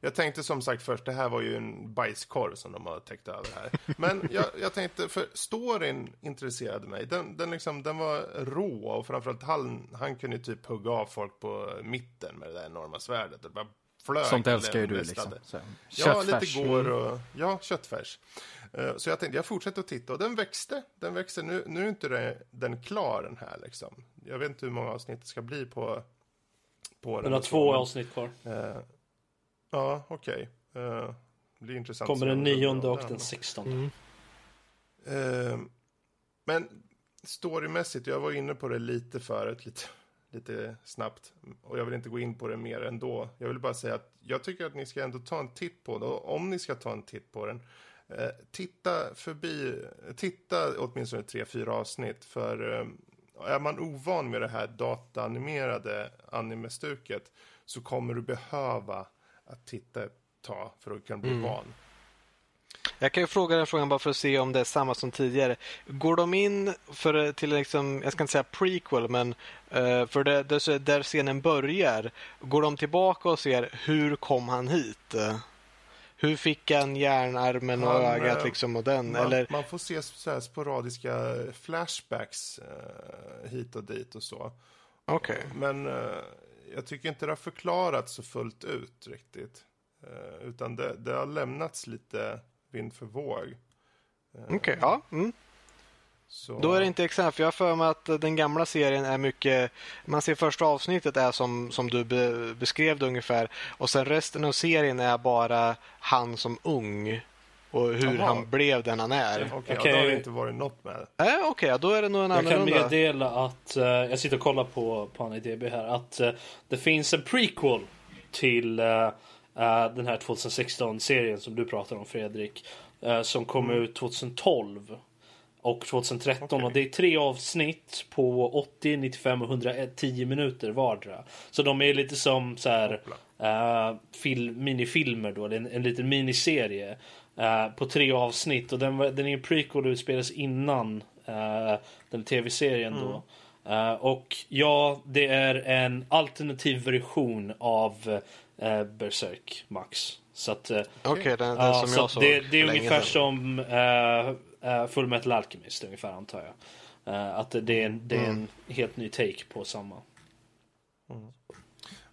jag tänkte som sagt först, det här var ju en bajskorv som de har täckt över här. Men jag, jag tänkte, för storyn intresserade mig. Den, den, liksom, den var rå och framförallt han, han kunde typ hugga av folk på mitten med det där enorma svärdet. Det bara flög. Sånt älskar ju du liksom. Så, Ja, lite går och... Ja, köttfärs. Eh, Så jag tänkte, jag fortsätter att titta och den växte. Den växte. Nu, nu är inte det, den klar den här liksom. Jag vet inte hur många avsnitt det ska bli på, på Den har två avsnitt kvar. Ja, okej. Eh, det blir intressant. Kommer den nionde och den ja. sextonde. Eh, men storymässigt, jag var inne på det lite förut, lite, lite snabbt. Och jag vill inte gå in på det mer ändå. Jag vill bara säga att jag tycker att ni ska ändå ta en titt på det. Och om ni ska ta en titt på den, eh, titta förbi, titta åtminstone tre, fyra avsnitt. För eh, är man ovan med det här dataanimerade animestuket så kommer du behöva att titta ett tag för att kunna bli van. Jag kan ju fråga den frågan bara för att se om det är samma som tidigare. Går de in för, till liksom, jag ska inte säga prequel, men eh, för det, det, där scenen börjar, går de tillbaka och ser hur kom han hit? Eh, Hur fick han järnarmen och Han, ögat eh, liksom och den? Man, Eller, man får se så sporadiska flashbacks eh, hit och dit och så. okej. Men eh, jag tycker inte det har förklarats så fullt ut riktigt. Eh, utan det, det har lämnats lite vind för våg. Eh, Okej, ja. Mm. så, Då är det inte exakt, för jag har för mig att den gamla serien är mycket... Man ser första avsnittet är som, som du be, beskrev det ungefär och sen resten av serien är bara han som ung och hur Jaha. han blev den han är. Okej, Okej. ja, då har det inte varit något med. Äh, Okej, ja, då är det nog en Jag kan annorlunda. meddela att, eh, jag sitter och kollar på, på IDB här, att eh, det finns en prequel till eh, den här 2016-serien som du pratar om Fredrik. som kom ut 2012 och 2013 Okej. och det är tre avsnitt på 80, 95 och 110 minuter vardera. Så de är lite som så här eh, fil, minifilmer då, en, en liten miniserie på tre avsnitt och den, den är en prequel och utspelas innan eh, den tv-serien då. Eh, och ja, det är en alternativ version av Berserk Max. Så att, eh, Okej, den, den Ja, som så jag såg det, det är ungefär sedan. som uh, Full Metal Alchemist ungefär antar jag. Att det är, en, det är en Mm. helt ny take på samma.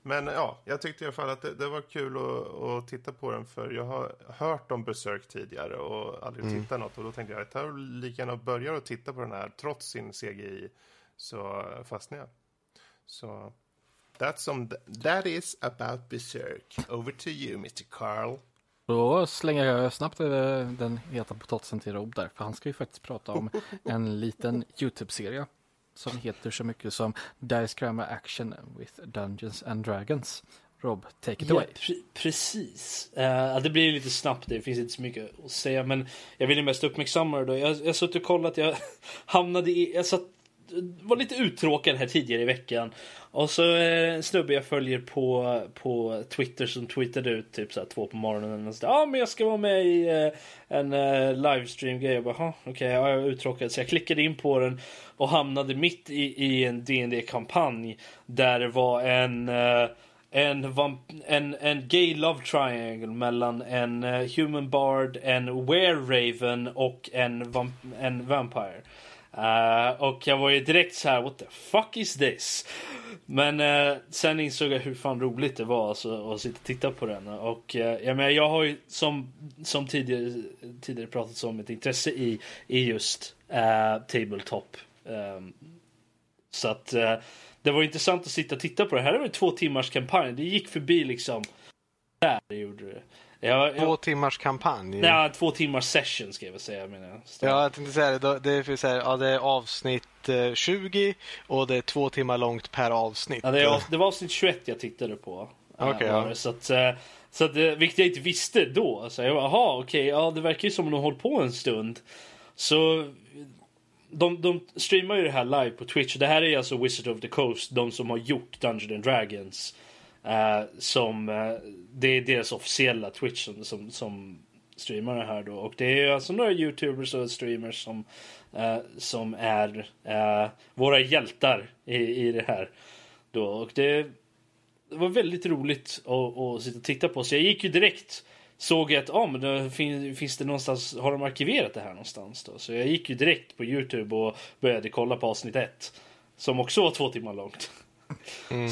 Men ja, jag tyckte i alla fall att det, det var kul att, att titta på den för jag har hört om besök tidigare och aldrig Mm. tittat något och då tänkte jag att jag lika gärna börjar att titta på den här trots sin CGI så fastnade jag. Så that's some, that is about besök. Over to you Mr. Carl. Då slänger jag snabbt den heta potatisen till Rob där, för han ska ju faktiskt prata om en liten YouTube-serie som heter så mycket som Dice Grammar Action with Dungeons and Dragons. Rob, take it Ja, away. pre- precis. Uh, det blir lite snabbt, det finns inte så mycket att säga. Men jag ville mest uppmärksamma det då. Jag har suttit och kollat, jag hamnade i... Jag satt, var lite uttråkad här tidigare i veckan. Och så eh, en snubbe jag följer på, på Twitter som tweetade ut typ såhär två på morgonen. Och så, ja ah, men jag ska vara med i eh, en eh, livestream-grej. Jag bara, "Jaha, okej, ja, jag är uttråkad. Så jag klickade in på den och hamnade mitt i, i en dd kampanj Där det var en... Eh, en, en, en gay love triangle mellan en eh, human bard, en were-raven och en, en vampire. Eh, och jag var ju direkt så här: what the fuck is this? Men uh, sen insåg jag hur fan roligt det var alltså, att sitta och titta på den. Och uh, jag, menar, jag har ju som, som tidigare, tidigare pratat om ett intresse i, i just uh, tabletop. Um, så att det var intressant att sitta och titta på det. Här var en två timmars kampanj. Det gick förbi liksom. Där gjorde det. Jag, Två jag, timmars kampanj. nej, två timmars session ska jag väl säga. Menar jag. Ja, jag tänkte säga det. Det är, så här, ja, det är avsnitt eh, 20 och det är två timmar långt per avsnitt. Ja, det, var, det var avsnitt 21 jag tittade på. Eh, Okej, var ja. Så att, eh, så att, eh, vilket jag inte visste då. Så jag bara, jaha, okej, ja det verkar ju som att de har hållit på en stund. Så de, de streamar ju det här live på Twitch. Det här är alltså Wizard of the Coast, de som har gjort Dungeons and Dragons. Eh, som, uh, det är deras officiella Twitch som, som, som streamar det här då. Och det är alltså några YouTubers och streamers som, uh, som är våra hjältar i, i det här. Då. Och det, det var väldigt roligt att, att sitta och titta på. Så jag gick ju direkt såg jag att oh, men det finns, finns det någonstans, har de arkiverat det här någonstans då? Så jag gick ju direkt på Youtube och började kolla på avsnitt 1, Som också var två timmar långt.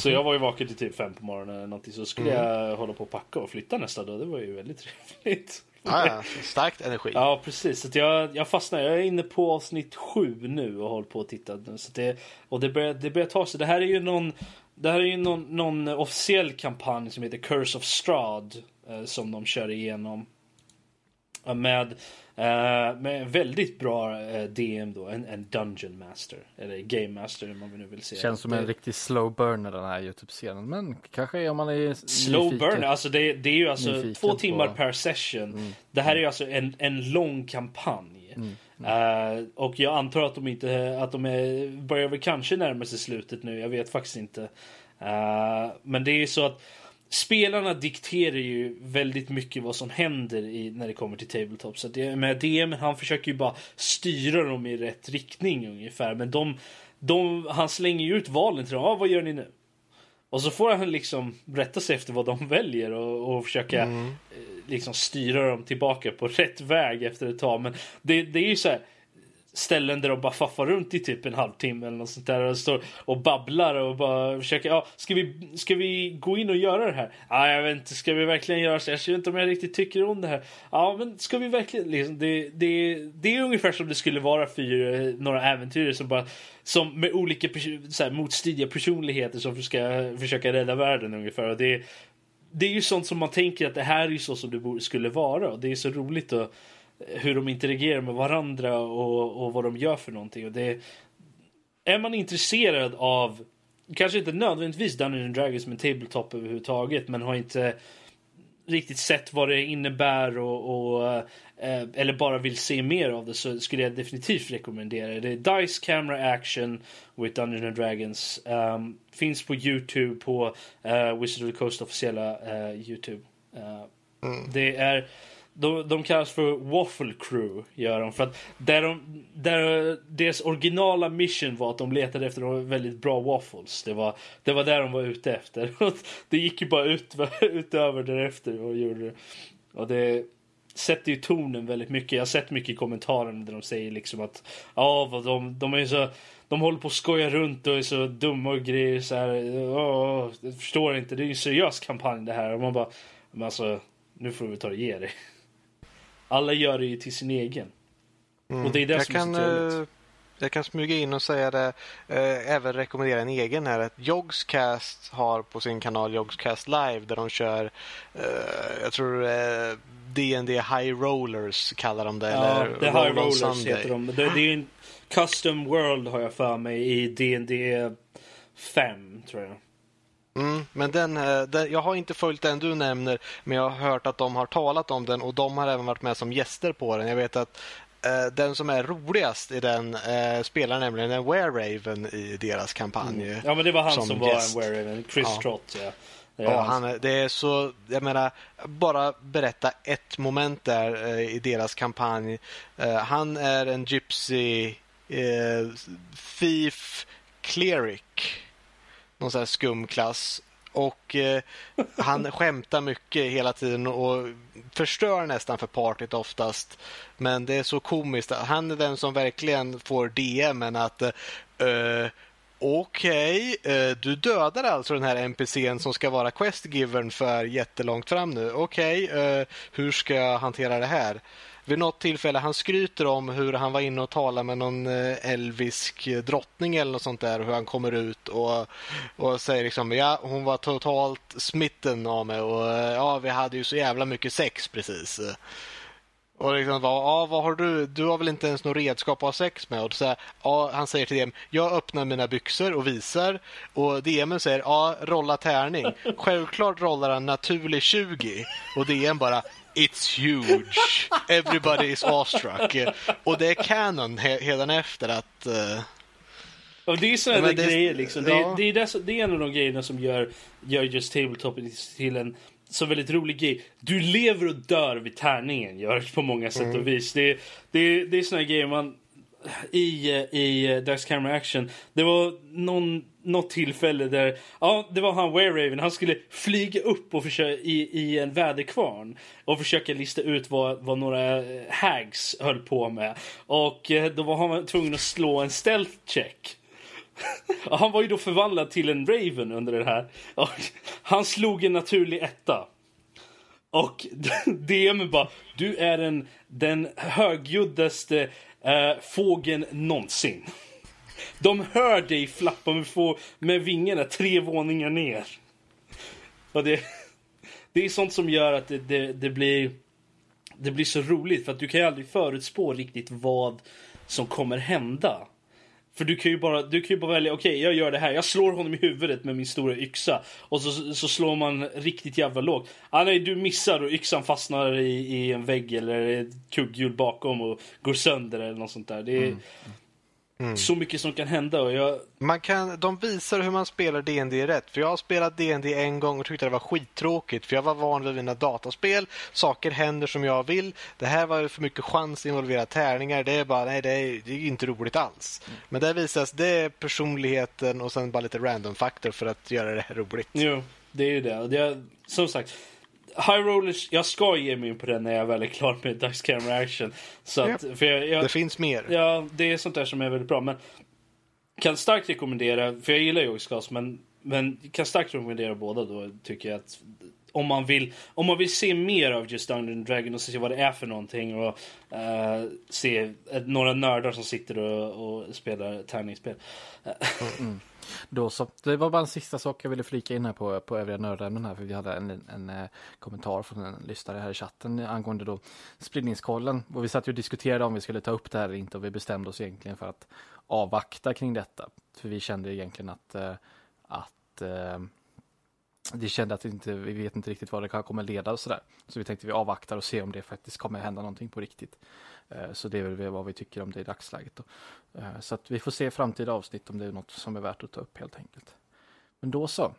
Så jag var ju vaken till typ fem på morgonen eller någonting. Så skulle jag hålla på att packa och flytta nästa dag. Det var ju väldigt trevligt. Ja, ja, starkt energi. Ja, precis. Så jag, jag fastnar. Jag är inne på avsnitt sju nu och håller på att titta. nu. Så det, och det börjar, det börjar ta sig. Det här är ju någon, det här är ju någon, någon officiell kampanj som heter Curse of Strahd. Eh, som de kör igenom. Med, eh, med väldigt bra eh, DM då. En, en Dungeon Master. Eller Game Master om man nu vill säga. Känns som det, en riktig slow burner den här Youtube-serien. Men kanske om man är Slow nyfiken. burn, alltså det, det är ju alltså två på- Mm. timmar per session. Det här är ju alltså en, en lång kampanj. Mm. Eh, och jag antar att de inte, att de är, börjar väl kanske närma sig slutet nu, jag vet faktiskt inte. Eh, men det är ju så att spelarna dikterar ju väldigt mycket vad som händer i, när det kommer till tabletop. Så det, med DM, han försöker ju bara styra dem i rätt riktning ungefär. Men de, de, han slänger ju ut valen till dem. Ah, vad gör ni nu? Och så får han liksom rätta sig efter vad de väljer och, och försöka eh, liksom styra dem tillbaka på rätt väg efter ett tag. Men det, det är ju så här ställen där de bara faffar runt i typ en halvtimme eller något sånt där och står och babblar och bara försöker, ja, ska vi, ska vi gå in och göra det här? Ja, jag vet inte, ska vi verkligen göra så? Jag vet inte om jag riktigt tycker om det här. Ja, men ska vi verkligen, liksom, det, det, det är ungefär som det skulle vara för några äventyrare som bara, som med olika så här, motstridiga personligheter som ska försöka rädda världen ungefär. Och det, det är ju sånt som man tänker att det här är ju så som det skulle vara. Och det är så roligt att, hur de interagerar med varandra och, och vad de gör för någonting. Och det, är man intresserad av, kanske inte nödvändigtvis Dungeons and Dragons med tabletop överhuvudtaget, men har inte riktigt sett vad det innebär och, och eh, eller bara vill se mer av det så skulle jag definitivt rekommendera det. Är Dice Camera Action with Dungeons and Dragons. Um, finns på Youtube på uh, Wizard of the Coast officiella uh, Youtube. Uh, Det är de, de kallas för Waffle Crew, gör de. För att där de, där deras originala mission var att de letade efter de väldigt bra waffles. Det var, det var där de var ute efter. det gick ju bara ut, utöver därefter och gjorde det. Och det, sätter ju tonen väldigt mycket. Jag har sett mycket i kommentarerna där de säger liksom att ja, vad de, de är så de håller på att skoja runt och är så dumma och grejer så här. Oh, jag förstår inte, det är ju en seriös kampanj det här. Och man bara, men alltså, nu får du ta och ge dig. Alla gör det ju till sin egen. Och det är det jag som kan, är så eh, jag kan smyga in och säga det, eh, även rekommendera en egen här. Att Jogscast har på sin kanal Jogscast Live där de kör, eh, jag tror eh, D&D High Rollers kallar de det. Ja, eller The Roll High Rollers Sunday. heter de. Det, det är en custom world har jag för mig i D&D 5 tror jag. Mm, men den, eh, den, jag har inte följt den du nämner, men jag har hört att de har talat om den och de har även varit med som gäster på den. Jag vet att eh, den som är roligast i den eh, spelar nämligen en Were-Raven i deras kampanj. Ja men det var han som, Som var gäst. en Were-Raven. Chris Ja. Trott ja. Ja, han. det är så, jag menar, bara berätta ett moment där eh, i deras kampanj. Eh, han är en gypsy eh, thief cleric. Någon sån här skumklass. Och eh, han skämtar mycket hela tiden och förstör nästan för partyt oftast. Men det är så komiskt. Han är den som verkligen får DMen att eh, Okej, eh, du dödar alltså den här NPCn som ska vara questgivern för jättelångt fram nu. Okej, eh, hur ska jag hantera det här? Vid något tillfälle, han skryter om hur han var inne och talade med någon eh, elvisk eh, drottning eller något sånt där och hur han kommer ut och, och säger liksom ja, hon var totalt smitten av mig och eh, ja, vi hade ju så jävla mycket sex precis. Och liksom, ja, vad har du? Du har väl inte ens något redskap att ha sex med? Och så här, ja, han säger till DM, jag öppnar mina byxor och visar. Och DM säger, ja, rolla tärning. Självklart rollar han naturlig 20. Och DM bara, It's huge. Everybody is awestruck. Och det är canon he- efter att... eh, Och det är sådana Ja, där det- grejer liksom. Det, ja. är, det, är det, det är en av de grejerna som gör, gör just tabletop till en så väldigt rolig grej. Du lever och dör vid tärningen gör det på många sätt Mm. och vis. Det, det, det är såna grejer man i, i Dags Camera Action. Det var någon, något tillfälle där, ja det var han Were-Raven, han skulle flyga upp och försöka, i, i en väderkvarn och försöka lista ut vad, vad några hags höll på med. Och eh, då var han tvungen att slå en stealth check. Och han var ju då förvandlad till en Raven under det här. Och han slog en naturlig etta. Och DM bara, du är en, den högljuddaste eh, fågeln någonsin. De hör dig flappa med, få, med vingarna tre våningar ner. Och det, det är sånt som gör att det, det, det blir det blir så roligt för att du kan ju aldrig förutspå riktigt vad som kommer hända. För du kan ju bara, du kan ju bara välja, okej jag gör det här, jag slår honom i huvudet med min stora yxa. Och så, så slår man riktigt jävla lågt. Ah, nej, du missar och yxan fastnar i, i en vägg eller ett kugghjul bakom och går sönder eller något sånt där. Det är mm så mycket som kan hända och jag, Man kan, de visar hur man spelar D&D rätt. För jag har spelat D&D en gång och tyckte det var skittråkigt. För jag var van vid mina dataspel. Saker händer som jag vill. Det här var för mycket chans involvera tärningar. Det är bara, nej det är, det är inte roligt alls. Men där visas det personligheten och sen bara lite random faktor för att göra det här roligt. Jo, det är ju det. Och det är, som sagt, High Rollers, jag ska ge mig in på den när jag väl är klar med Dags Camera Action. Så att, för jag, jag, Det finns mer. Ja, det är sånt där som är väldigt bra. Men kan starkt rekommendera, för jag gillar Yogscast, men, men kan starkt rekommendera båda då tycker jag att om man vill, om man vill se mer av just Dungeons and Dragon och se vad det är för någonting och eh, se ett, några nördar som sitter och, och spelar tärningsspel. Då så. Det var bara en sista sak jag ville flika in här på, på övriga nördämnen här, för vi hade en, en, eh, kommentar från en lyssnare här i chatten angående då spridningskollen. Och vi satt ju och diskuterade om vi skulle ta upp det här eller inte och vi bestämde oss egentligen för att avvakta kring detta. För vi kände egentligen att, att det vi kände att vi inte, vi vet inte riktigt vad det kommer leda och sådär. Så vi tänkte vi avvaktar och ser om det faktiskt kommer hända någonting på riktigt. Eh, så det är väl vad vi tycker om det i dagsläget. Då. Eh, så att vi får se i framtida avsnitt om det är något som är värt att ta upp helt enkelt. Men då så.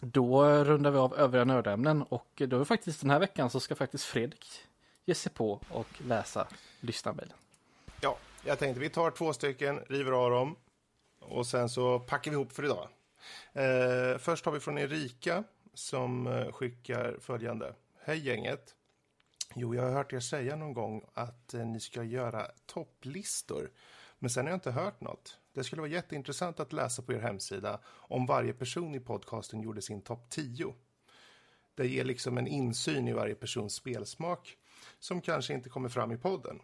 Då rundar vi av övriga nördämnen och då är det faktiskt den här veckan så ska faktiskt Fredrik ge sig på och läsa lyssnarmailen. Ja, jag tänkte vi tar två stycken, river av dem och sen så packar vi ihop för idag. Eh, först har vi från Erika som eh, skickar följande. Hej gänget. Jo, jag har hört er säga någon gång att eh, ni ska göra topplistor. Men sen har jag inte hört något. Det skulle vara jätteintressant att läsa på er hemsida om varje person i podcasten gjorde sin topp 10. Det ger liksom en insyn i varje persons spelsmak som kanske inte kommer fram i podden.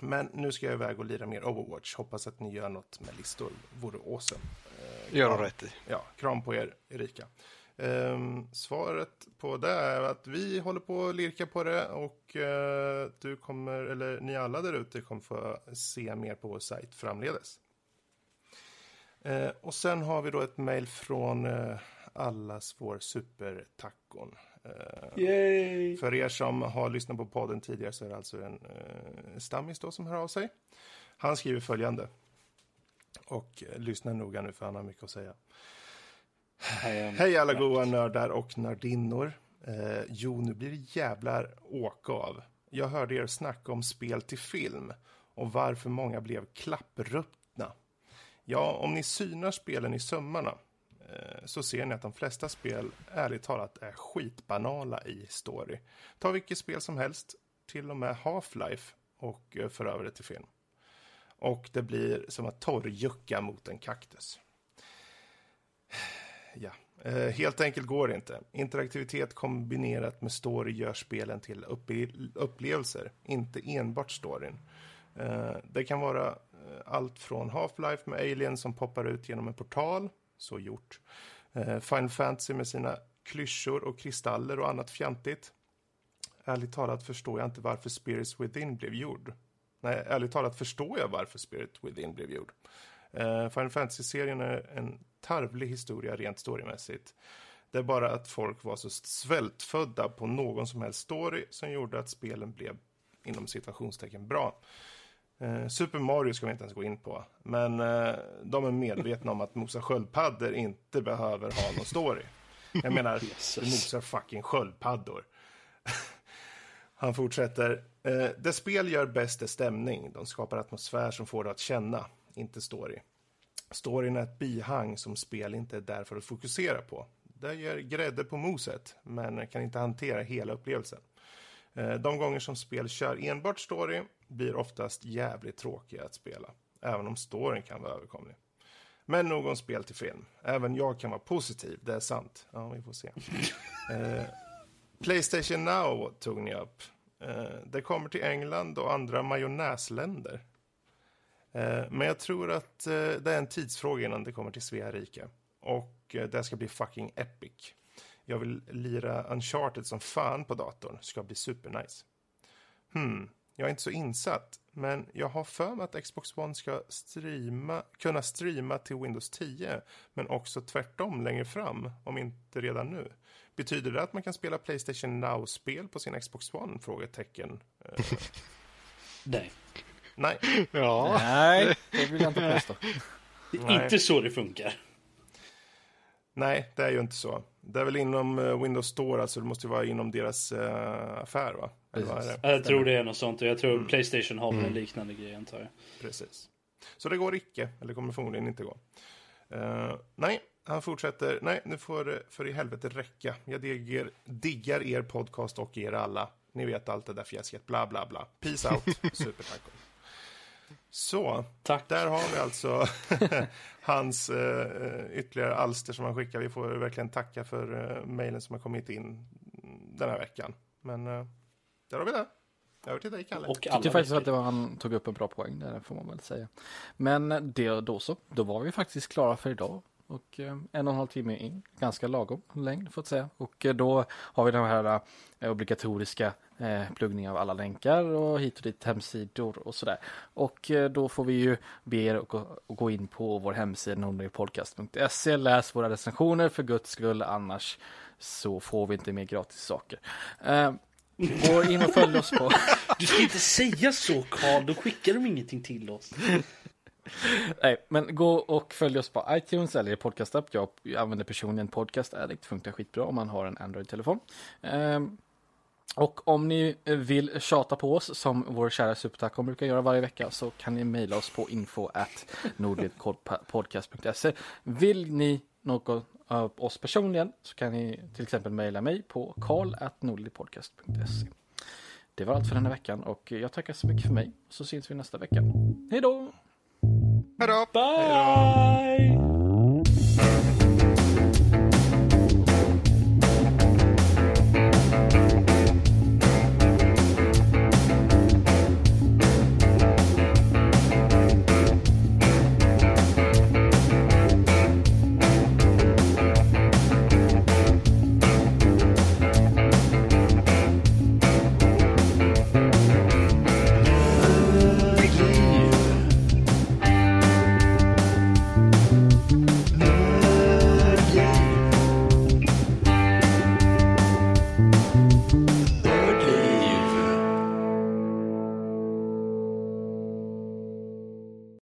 Men nu ska jag iväg och lira mer Overwatch. Hoppas att ni gör något med listor. Vore awesome. Gör de rätt i. Ja, kram på er, Erika. Ehm, svaret på det är att vi håller på att lirka på det och eh, du kommer, eller ni alla där ute kommer få se mer på vår sajt framledes. Eh, och sen har vi då ett mejl från eh, allas vår supertacon. Eh, Yay! för er som har lyssnat på podden tidigare så är det alltså en eh, stammis då som hör av sig. Han skriver följande. Och eh, lyssna noga nu för han har mycket att säga. Hej alla goa nördar och nördinnor. Eh, jo, nu blir det jävlar åka av. Jag hörde er snacka om spel till film och varför många blev klappruttna. Ja, om ni synar spelen i sömmarna eh, så ser ni att de flesta spel ärligt talat är skitbanala i story. Ta vilket spel som helst, till och med Half-Life och eh, för över det till film. Och det blir som att torrjucka mot en kaktus. Ja, eh, helt enkelt går det inte. Interaktivitet kombinerat med story gör spelen till upplevelser, inte enbart storyn. Eh, det kan vara eh, allt från Half-Life med Alien som poppar ut genom en portal, så gjort. Eh, Final Fantasy med sina klyschor och kristaller och annat fjantigt. Ärligt talat förstår jag inte varför Spirits Within blev gjord. Nej, ärligt talat förstår jag varför Spirit Within blev gjord. Uh, Final Fantasy-serien är en tarvlig historia rent storymässigt. Det är bara att folk var så svältfödda på någon som helst story som gjorde att spelen blev inom situationstecken bra. Eh, Super Mario ska vi inte ens gå in på, men eh, de är medvetna om att mosa sköldpaddor inte behöver ha någon story. Jag menar, du mosar fucking sköldpaddor. Han fortsätter. Eh, det spel gör bäst är stämning. De skapar atmosfär som får dig att känna, inte story. Storyn är ett bihang som spel inte är där för att fokusera på. Det ger grädde på moset, men kan inte hantera hela upplevelsen. Eh, De gånger som spel kör enbart story blir oftast jävligt tråkiga att spela, även om storyn kan vara överkomlig. Men nog om spel till film. Även jag kan vara positiv, det är sant. Ja, vi får se. Eh, Playstation Now tog ni upp. Eh, det kommer till England och andra majonnäsländer. Eh, men jag tror att eh, det är en tidsfråga innan det kommer till Svea rike. Och eh, det ska bli fucking epic. Jag vill lira Uncharted som fan på datorn. Ska bli supernice. Hmm, jag är inte så insatt. Men jag har för mig att Xbox One ska streama, kunna streama till Windows 10. Men också tvärtom längre fram, om inte redan nu. Betyder det att man kan spela Playstation Now-spel på sin Xbox One? Frågetecken. Nej. nej, Ja. Nej, det vill jag inte påstå. Det är Nej. inte så det funkar. nej, det är ju inte så. Det är väl inom eh, Windows Store, alltså det måste ju vara inom deras eh, affär, va? Precis. Jag tror det är något sånt. och Jag tror Mm. Playstation har väl en liknande grej antar jag. Precis. Så det går icke, eller kommer förmodligen inte gå. Eh, nej, han fortsätter. Nej, nu får det för i helvete räcka. Jag digger, diggar er podcast och er alla. Ni vet allt det där fjäsket, bla bla bla. Peace out, supertaco. Så, Tack. där har vi alltså hans eh, ytterligare alster som han skickar. Vi får verkligen tacka för eh, mejlen som har kommit in den här veckan. Men eh, där har vi det. Över till dig, Kalle. Och Jag tycker faktiskt att det var, han tog upp en bra poäng där, får man väl säga. Men det, då så, då var vi faktiskt klara för idag. Och eh, en och en halv timme in, ganska lagom längd får jag säga. Och eh, då har vi den här eh, obligatoriska eh, pluggning av alla länkar och hit och dit hemsidor och sådär. Och då får vi ju be er att gå, att gå in på vår hemsida nordnypodcast.se, läs våra recensioner för guds skull, annars så får vi inte mer gratis saker. Gå in och följ oss på Du ska inte säga så Karl, då skickar de ingenting till oss. Nej, men gå och följ oss på iTunes eller i podcastapp. Jag använder personligen Podcast Addict, funkar skitbra om man har en Android-telefon. Ehm, och om ni vill tjata på oss som vår kära supertaco brukar göra varje vecka så kan ni mejla oss på info at nordlidpodcast.se. Vill ni något av oss personligen så kan ni till exempel mejla mig på karl at nordlidpodcast.se. Det var allt för denna veckan och jag tackar så mycket för mig. Så syns vi nästa vecka. Hej då! Hej då! Bye!